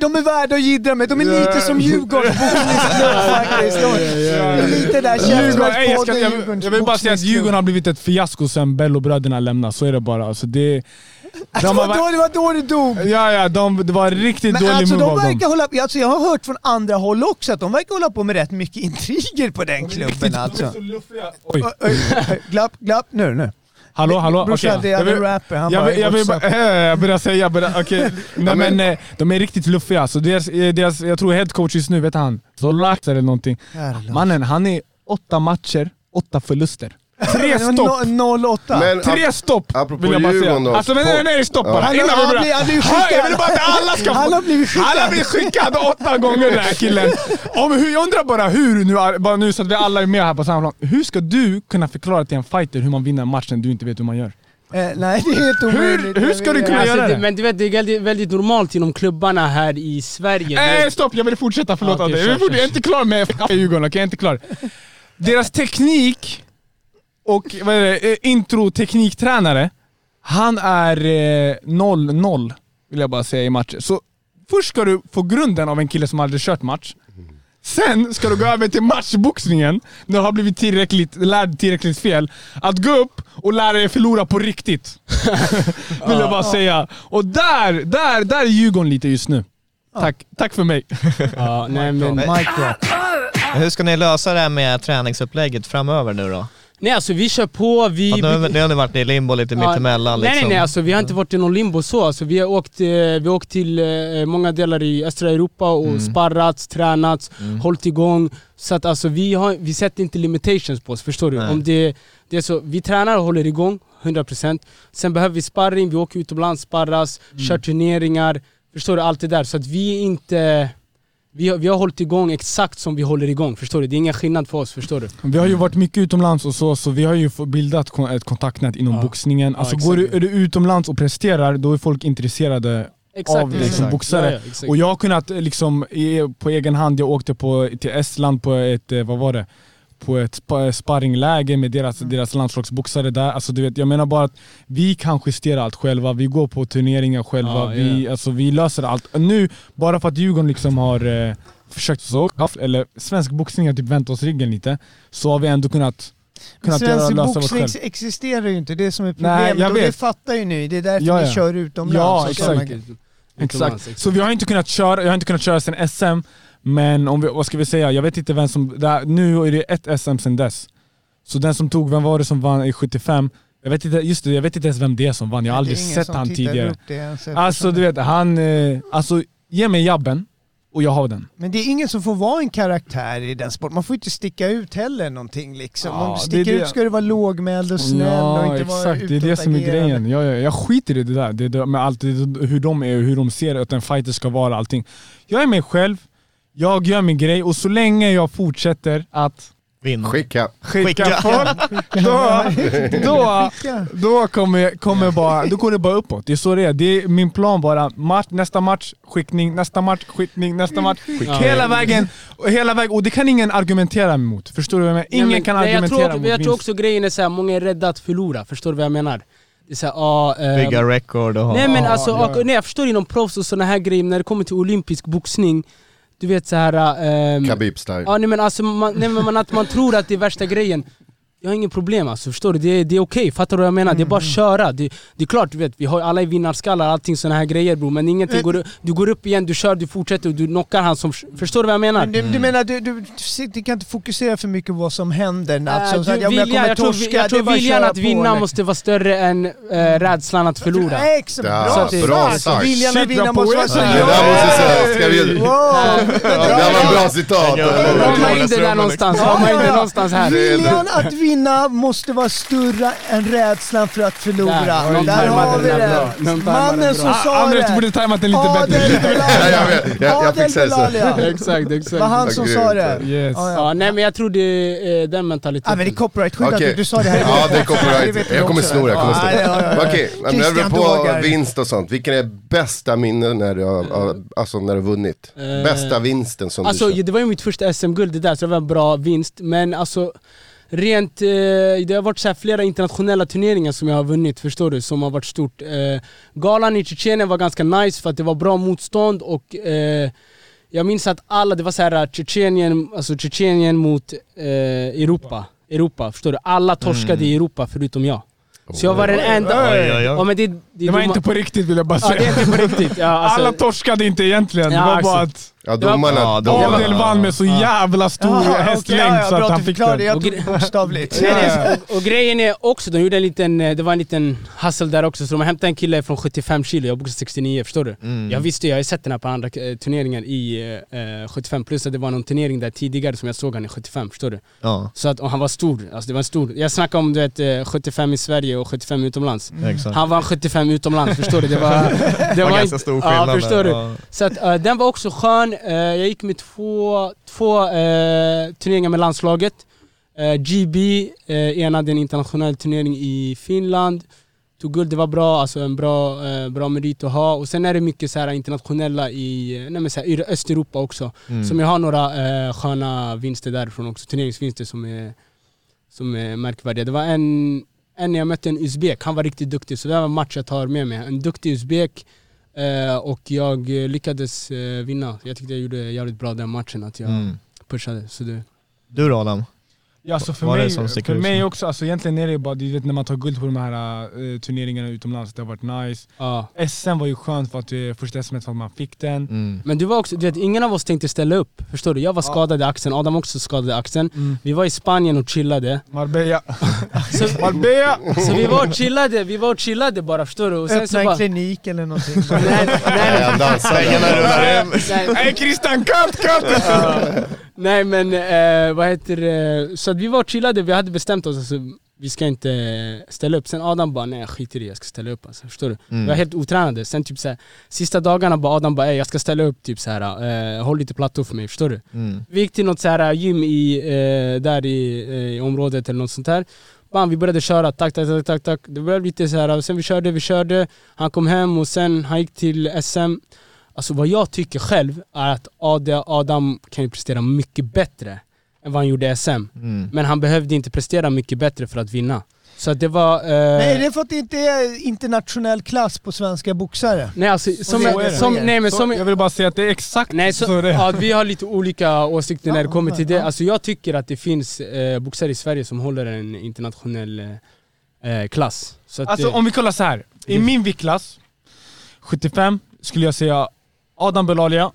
De är, värda att jiddra med. De är lite som Djurgårdens boxningsklubb faktiskt. Är Lite där jag, vill bara säga att. Djurgården har blivit ett fiasko sen Bello-bröderna lämnade, så är det bara. Alltså det, De var har, då, det var då det dog. ja, ja, de, det var riktigt Men dålig alltså move de av dem. verkar hålla, alltså jag har hört från andra håll också att de verkar hålla på med rätt mycket intriger på den klubben alltså. Oj, Oj, Glapp, glapp, nu, nu. hallå, hallå? Brorsan, det är Jag en rapper, han jag, bara, jag, vill bara, jag börjar säga, jag börjar, okej. Nej men eh, de är riktigt luffiga. Så deras, eh, deras, jag tror headcoach just nu, vet han? Zolak eller någonting. Mannen, han är åtta matcher, åtta förluster. Tre stopp! no- 08. Men Tre stopp apropå vill jag bara säga. Då. Alltså men nej, nej stopp bara. Han- Innan han vi börjar. han blir Jag vill bara att alla ska Han få... har blivit skickad. Han har blivit skickad åtta gånger den här killen. Om hur, jag undrar bara hur, nu, bara nu så att vi alla är med här på samma plan. Hur ska du kunna förklara till en fighter hur man vinner en match när du inte vet hur man gör? Eh, nej, det är helt omöjligt. hur ska du kunna Alltså, göra det, men du vet, det är väldigt, väldigt normalt inom klubbarna här i Sverige. Eh, stopp, jag vill fortsätta, förlåt Ja, okej, Adde. jag, jag är inte klar med Djurgården, okej? Jag är inte klar. Deras teknik och vad är det, eh, intro-tekniktränare, han är eh, 0-0 vill jag bara säga i matcher. Så först ska du få grunden av en kille som aldrig kört match. Sen ska du gå över till matchboxningen, när du har blivit tillräckligt, lärd tillräckligt fel. Att gå upp och lära dig förlora på riktigt. Vill jag bara säga. Och där, där, där är Djurgården lite just nu. Tack, tack för mig. Ja, nej, men. Hur ska ni lösa det här med träningsupplägget framöver nu då? Nej alltså vi kör på, vi... Nu, nu har ni varit i limbo lite Ja, mittemellan Nej liksom. nej nej, alltså, vi har inte varit i någon limbo så. Alltså, vi, har åkt, eh, vi har åkt till eh, många delar i östra Europa och Mm. sparrats, tränats, hållit igång. Så att alltså, vi, har, vi sätter inte limitations på oss, förstår du? Nej. Om det, det är så, vi tränar och håller igång 100% Sen behöver vi sparring, vi åker utomlands, sparras, Mm. kör turneringar. Förstår du? Allt det där. Så att vi är inte... Vi har, vi har hållit igång exakt som vi håller igång, förstår du? Det är ingen skillnad för oss, förstår du? Vi har ju varit mycket utomlands och så, så vi har ju bildat ett kontaktnät inom Ja. boxningen. Ja, Alltså exakt. går du, är du utomlands och presterar, då är folk intresserade av liksom, exakt. boxare. Ja, ja, exakt. Och jag har kunnat eh, liksom, på egen hand, jag åkte på, till Estland på ett, eh, vad var det? På ett spa- sparringläger med deras, Mm. deras landslagsboxare där. Alltså, du vet, jag menar bara att vi kan justera allt själva, vi går på turneringar själva, Ja, vi, alltså, vi löser allt. Nu, bara för att Djurgården liksom har eh, försökt så, eller svensk boxning har typ vänt oss ryggen lite, så har vi ändå kunnat, kunnat Svensk boxning existerar ju inte, det är som är Nej, problemet. jag och det fattar ju ni, det är därför Ja, ni ja. kör utomlands. Ja, och exakt. Exakt. Så vi har inte kunnat köra, jag har inte kunnat köra sen SM, men om vi, vad ska vi säga, jag vet inte vem som, det här, nu är det ett SM sen dess. Så den som tog, vem var det som vann i 75? Jag vet inte, just det, jag vet inte ens vem det är som vann, jag har aldrig sett han tidigare. det Alltså du vet, han, eh, alltså ge mig jabben och jag har den. Men det är ingen som får vara en karaktär i den sporten. Man får inte sticka ut heller någonting liksom. Ja, Om du sticker det. ut ska du vara lågmäld och snäll och inte vara exakt, det är det som är grejen. Jag, jag, jag skiter i det där, det, det, med allt, hur de är och hur de ser att en fighter ska vara allting. Jag är mig själv, jag gör min grej och så länge jag fortsätter att Vinna. Skicka. skicka, Skicka. folk, då, då, då kommer, kommer bara, då går det bara uppåt. Det är så det är. Det är min plan bara. Match, nästa match, skickning, nästa match, skickning, nästa match. Hela vägen, och hela vägen. Och det kan ingen argumentera emot. Förstår du vad jag menar? Ingen Nej, men- kan nej, argumentera jag tror, mot Jag tror också grejen är såhär, många är rädda att förlora, förstår du vad jag menar? Det är såhär, ah, ehm, Bygga record och ha... Nej men Ja, alltså, ja. och, nej, jag förstår inom proffs och såna här grejer, när det kommer till olympisk boxning du vet så här. ehm, Khabib-style. Ja nej men alltså, man, nej, men man, att man tror att det är värsta grejen jag har ingen problem alltså, förstår du? Det är, det är okej, fattar du vad jag menar? Det är bara att köra. Det, det är klart, du vet, vi har alla vinnarskallar, allting såna här grejer bror Men ingenting går, du går upp igen, du kör, du fortsätter och du knockar han som... Förstår du vad jag menar? Men du, du menar, du, du, du kan inte fokusera för mycket på vad som händer? Alltså, Äh, så att, du, ja, men jag kommer jag tror, torska, jag det är tror att viljan att vinna eller? måste vara större än äh, rädslan att förlora. Exakt, Ja, bra, Så att det- bra sagt. Viljan att vinna måste vara så... poetiskt. Det där måste jag säga, ska vi... Wow! Ja, det var en bra citat. Rama in det där någonstans, rama in det någonstans här. Viljan att vinna måste vara större än rädslan för att förlora. Där, Där har vi den det. Mannen som bra. sa Andres, du det. borde tajmat den lite Adel bättre. Ja, jag vet. Jag- jag fixar det. Exakt, Det exakt. var han som sa det. Yes. Ja, ja. Ja, nej men jag tror det är den mentaliteten. men det är copyright-skydd att Okej. du, sa det här. Ja, det är Det copyright. Jag kommer sno det, jag kommer sno det. Okej, men Christian på vinst och sånt. Vilken är bästa minne när du har, alltså när du har vunnit? Eh, Bästa vinsten som Alltså du köpt? det var ju mitt första SM-guld det där, så det var en bra vinst. Men alltså rent, eh, det har varit så här flera internationella turneringar som jag har vunnit, förstår du? Som har varit stort. Eh, galan i Tjetjenien var ganska nice för att det var bra motstånd och eh, jag minns att alla, det var så här Tjetjenien, alltså Tjetjenien mot eh, Europa. Europa, förstår du? Alla torskade i Europa förutom jag. Så jag var den enda... Oj, oj, oj. Ja, men det, det, Det var doma- inte på riktigt vill jag bara Ja, det är säga. inte på riktigt. Ja, alltså, Alla torskade inte egentligen, det Ja, var alltså. bara att Ja, var- domarna. Ja, domarna. Adel vann med så jävla stor okej, hästlängd ja, ja, så bra att han fick den. jag tog bokstavligt. Nej, nej, och, och grejen är också, de gjorde en liten, eh, det var en liten hustle där också, så de hämtade en kille från 75 kilo, jag boxade 69 förstår du? Jag visste jag har sett den här på andra eh, turneringar i eh, 75 plus att det var någon turnering där tidigare som jag såg han i 75, förstår du? Ja, Så att, och han var stor, alltså det var en stor, jag snackar om du vet eh, 75 i Sverige och 75 utomlands exakt. Han var 75 utomlands, förstår du? Det var, det Det var ganska inte- stor skillnad Ja, förstår du? Ja. Så att, eh, den var också skön, Eh, jag gick med två, två eh, turneringar med landslaget. Eh, GB uh, enade en internationell turnering i Finland. Tog guld, det var bra, alltså en bra, eh, bra merit att ha. Och sen är det mycket så här internationella i, eh, nej så här, i Östeuropa också. Mm. Som jag har några eh, sköna vinster därifrån också, turneringsvinster som är, som är märkvärdiga. Det var en, en jag mötte en uzbek, han var riktigt duktig så det var en match jag tar med mig. En duktig uzbek eh, och jag eh, lyckades eh, vinna Jag tyckte jag gjorde jävligt bra den matchen, att jag Mm. pushade så det, Du då Adam? Ja, alltså för är mig, för mig så? också, alltså egentligen är det bara, du vet när man tar guld på de här eh, turneringarna utomlands, det har varit nice. ja SM var ju skönt för att det första SM för att man fick den. Mm. Men du var också, du vet, ingen av oss tänkte ställa upp, förstår du? Jag var skadad i axeln, Adam också skadad i axeln Mm. Vi var i Spanien och chillade Marbella. Så, Marbella! så vi var och chillade, vi var och chillade bara förstår du? Och sen så Öppna en bara, klinik eller någonting. nej, nej, nej, Han dansar. nej, nej, Hej Christian, cut, cut! Nej men eh, vad heter det, så att vi var chillade, vi hade bestämt oss alltså, vi ska inte ställa upp. Sen Adam bara nej jag skiter i jag ska ställa upp alltså, förstår du? Mm. Vi var helt otränade, sen typ såhär, sista dagarna bara Adam bara "Ey, jag ska ställa upp typ såhär, eh, håll lite plattor för mig, förstår du? Mm. Vi gick till något såhär gym i, eh, där i, eh, i området eller något sånt där Bam, vi började köra, tack, tack, tack, tack, tack. Det blev lite så här, sen vi körde, vi körde Han kom hem och sen han gick till SM Alltså vad jag tycker själv är att Ad- Adam kan ju prestera mycket bättre än vad han gjorde i SM Mm. Men han behövde inte prestera mycket bättre för att vinna Så att det var... Eh, Nej, det är för att det inte är internationell klass på svenska boxare. nej alltså, som, är som, nej men Så, som, jag vill bara säga att det är exakt Nej, så, så, det är. ja, vi har lite olika åsikter när det Ja, kommer till det. ja. Alltså, jag tycker att det finns eh, boxare i Sverige som håller en internationell eh, klass. Så att Alltså det, om vi kollar så här. i Det- min viktklass, 75, skulle jag säga Adam Belalia,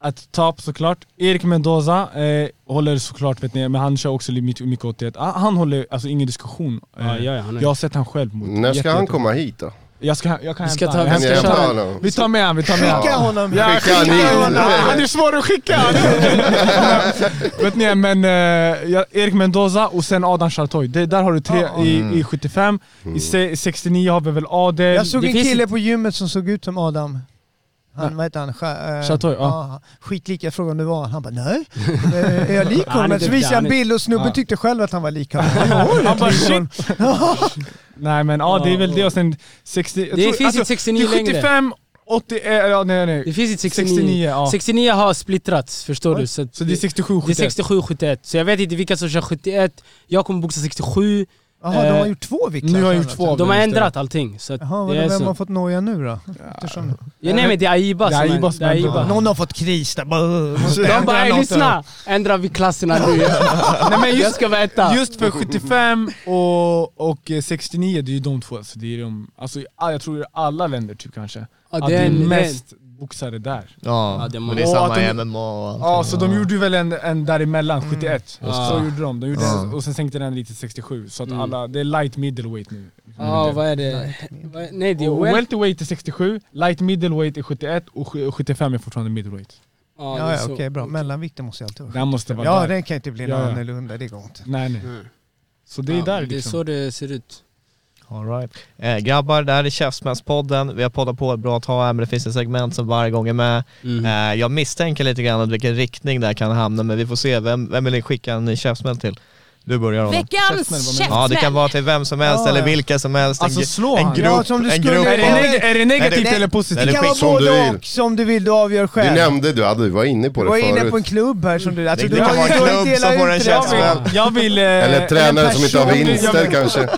att top såklart. Erik Mendoza eh, håller såklart, vet ni, men han kör också mycket, mycket 81. Han, han håller alltså ingen diskussion. Eh, ja, ja, ja, han är, jag har sett han själv mot När ska han komma hit då? Jag, ska, jag kan Vi ska hämta ta- vi ska han. honom. Vi tar med han, vi tar med Skicka honom! Ja, Skicka honom! Han är svår att skicka! Vet ni, men eh, Erik Mendoza och sen Adam Chartoy. Det, där har du tre Ja. i, i 75. I se, 69 har vi väl Adel. Jag såg Det en kille på gymmet som såg ut som Adam. Han, vad heter han? Eh, Chateau, ja. Skitlik, jag frågade om det var han. Han bara nej. Eh, Är jag lik honom? Så visade jag han en bild och snubben tyckte själv att han var lik honom. Han bara, shit! Nej men ja, det är väl det och sen 60... jag Det tror- finns ett 69 det är 75, 80, eh, ja nej nej. det finns ett 69. 69 ja. 69 har splittrats, förstår du? Så, Så det är 67, det är 71. 67, 71. Så jag vet inte vilka som kör 71. Jag kommer boxa 67. Jaha, de har Eh, gjort två viktklasser? nu har jag gjort alltså. två. De har det. ändrat allting. Så Jaha, det är vem så. har fått noja nu då? Eftersom... Ja, nej men det är Aiba Det är som Aiba är, som det är är- Aiba. Någon har fått kris där. De ändra bara lyssna! Ändrar vi klasserna nu. Nej, men Jag just, ska veta. just för 75 och, och eh, 69, det är ju de två. Så det är de, alltså, jag tror i alla länder typ kanske. Ja, det är en- mest boxare där. Ja, Ja, det är Och samma att de- i MMA och allt. Ja, så de gjorde ju väl en, en däremellan, 71. Och Ja. så gjorde de. de gjorde Ja. en, och sen sänkte den lite till 67. Så att Mm. alla, det är light middleweight nu. Ja, vad är det? Nej det är welterweight är 67, light middleweight är 71 och sju- 75 är fortfarande middleweight. Ja, det Ja, ja okej bra. Mellanvikten måste jag alltid vara. Den måste vara Ja, där. den kan inte bli Ja, annorlunda, det går inte. Nej, nej. Mm. Så det är Ja, där Det är liksom. så det ser ut. All right. eh, grabbar, det här är Käftsmällspodden. Vi har poddat på ett bra tag här men det finns ett segment som varje gång är med. Mm. Eh, jag misstänker lite grann vilken riktning det här kan hamna men vi får se. Vem, vem vill ni skicka en käftsmäll till? Du börjar Adam. Veckans Käftsmäll! Ja det kan vara till vem som helst Ja, eller ja. vilka som helst. En Alltså slå en han. grupp, Ja, som du en skulle- grupp Är det, av- neg- är det negativt Nej, eller positivt? Det kan skit vara som du både vill. och, som du vill, du avgör Du själv. nämnde, du, hade, du var inne på Du det var inne på en förut. klubb här som du... Alltså, Det du kan har vara en klubb som får en Jag käftsmäll. vill, jag vill... eh, Eller tränare som inte har person- vinster jag vill, kanske.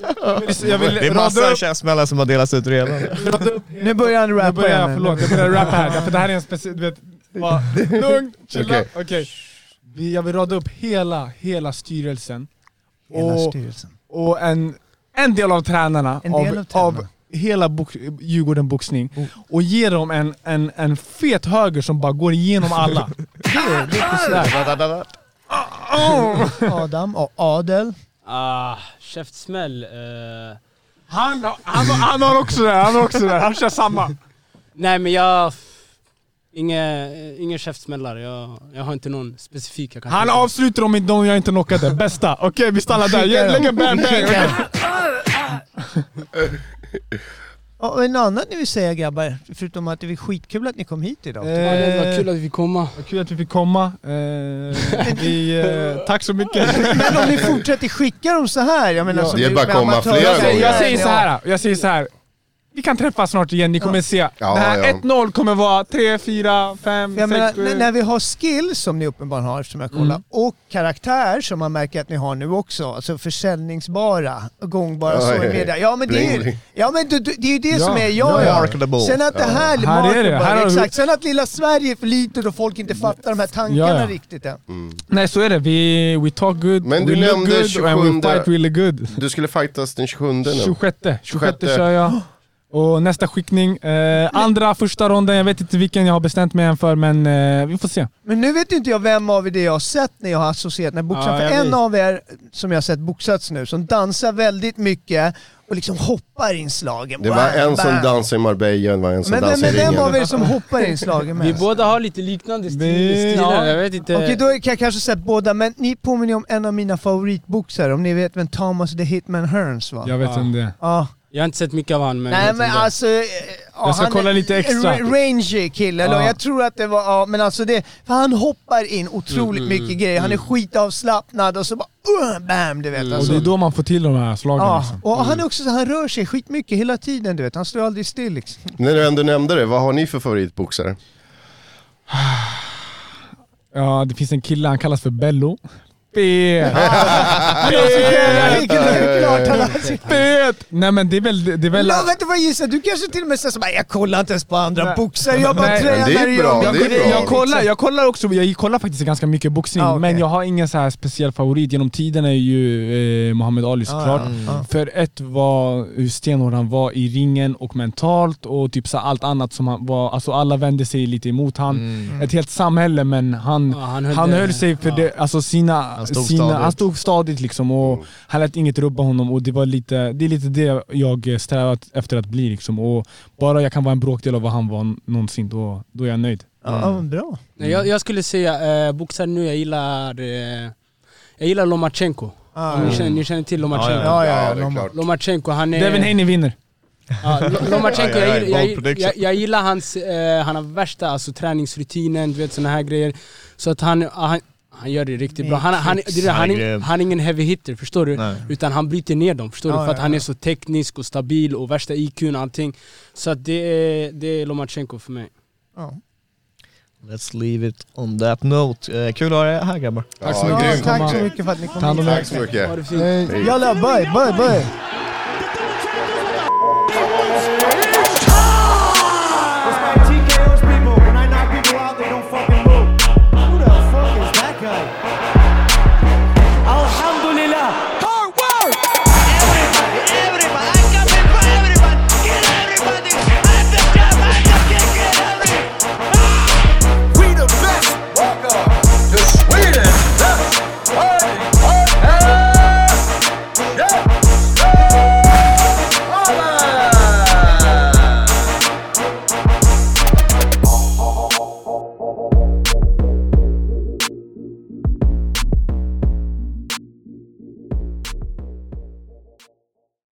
Jag vill Det är rada massa upp, käftsmällar som har delats ut redan. rada upp Nu börjar han rappa börjar jag, igen. förlåt, jag börjar rappa här. För det här är en speciell, du vet, va, lugn, chilla. Okej. Okej. Vi- Jag vill rada upp hela, hela styrelsen. Hela Och, styrelsen. och en, en del av tränarna En av, del av tränarna. av hela bok, Djurgården boxning Oh. och ge dem en, en, en fet höger som bara går igenom alla. Det, det är precis där. Adam och Adel. Ah, käftsmäll. eh. Han, han, han har också det, han har också det. Han kör samma. Nej men jag... Inga, inga käftsmällar, jag, jag har inte någon specifik jag kan Han avslutar om inte de jag inte knockade. Bästa. Okej vi stannar där. Lägg en okej? Och en annan ni vill säga grabbar, förutom att det är skitkul att ni kom hit idag. Ja, det var Eh, kul att vi fick komma. Vad kul att vi fick komma. Eh, vi, eh, tack så mycket. Men om ni fortsätter skicka dem så här, jag menar Ja. som Det är bara med komma flera Jag säger, jag gånger. säger så här. jag säger så här. Vi kan träffas snart igen, ni kommer se. Ja, det här ja. 1-0 kommer vara 3, 4, 5, Jag menar, 6, 7. n- när vi har skills som ni uppenbarligen har eftersom jag kollar, Mm. och karaktär som man märker att ni har nu också, alltså försäljningsbara, gångbara Ja, ja, ja. media. Ja men det är ju ja, men det, det är det Ja, som är ja, jag. ja. Marketable. Sen att det här, Här är det. Här har vi- exakt. Sen att lilla Sverige är för litet och folk inte fattar de här tankarna Ja, ja. riktigt än. Nej så är det, vi we talk good, Men we du look nämnde good and 27. we fight really good. Du skulle fightas den 27 nu. 26, 26 26. kör jag. Och nästa skickning, eh, andra första ronden, jag vet inte vilken jag har bestämt mig än för men eh, vi får se. Men nu vet ju inte jag vem av er det jag har sett när jag har associerat med boxaren. Ja, för en vet. av er som jag har sett boxats nu, som dansar väldigt mycket och liksom hoppar in slagen. Det var Bam, en som dansade i Marbella, det var en som Men, men, dansade men i vem av ringen. er som hoppar in slagen Vi mest? båda har lite liknande stil, Vi- stilar, ja. jag vet inte. Okej, då kan jag kanske säga båda, men ni påminner om en av mina favoritboxare, om ni vet vem Thomas the Hitman Hearns var? Jag vet Ja. vem det är. Ja. Jag har inte sett mycket av han men... Nej men alltså... eh, ja, Jag ska han kolla lite extra. Rangy kille, Ja. jag tror att det var, ja men alltså det, för han hoppar in otroligt Mm, mycket mm, grejer, han är mm. skitavslappnad och så bara uh, bam du vet Mm. Och alltså. det är då man får till de här slagen Ja, liksom. och han är också så han rör sig skitmycket hela tiden du vet, han står aldrig still liksom. När du ändå nämnde det, vad har ni för favoritboxare? Ja, det finns en kille, han kallas för Bello. Sitt... Fet! Nej men det är väl... Det är väl vet du vad jag gissar? Du kanske till och med säger såhär, jag kollar inte ens på andra boxare, jag bara tränar det är och bra, gör det min är grej. bra. jag, kollar, jag kollar också, jag kollar faktiskt ganska mycket boxning, Ah, men jag har ingen så här speciell favorit. Genom tiden är ju eh, Muhammad Ali såklart. Ja. För ett var hur stenhård han var i ringen och mentalt och typ så allt annat som han var, alltså alla vände sig lite emot han. Mm. Ett helt samhälle men han, han höll han det- höll sig för ja. det, alltså sina, Han stod sina stadigt. han stod stadigt liksom och Mm. han lät inget rubba honom och det var lite, det är lite det jag strävat efter att bli liksom. Och bara jag kan vara en bråkdel av vad han var någonsin, då, då är jag nöjd. Ja, men bra. Nej, jag, jag skulle säga, eh, boxare nu, jag gillar... Eh, jag gillar Lomachenko. Ah, ni, känner, ni känner till Lomachenko? Ja, ja, ja. Lomachenko, han är... Devin Haney vinner. Ja, Lo- Lomachenko, Ja, ja, ja, jag, gillar- jag, jag, jag gillar hans, eh, han har värsta alltså, träningsrutinen, du vet såna här grejer. Så att han, han, han gör det riktigt bra. Han, han, det är det, han, Han är han är ingen heavy hitter, förstår du? Nej. Utan han bryter ner dem, förstår Ja, du? För att ja, han ja. är så teknisk och stabil och värsta IQn och allting. Så att det är, det är Lomachenko för mig. Ja. Let's leave it on that note. Eh, kul att ha er här grabbar. Tack så mycket. Tack så mycket för att ni kom hit. Tack så mycket. Ha det fint. Eh, Jalla, bye, bye, bye.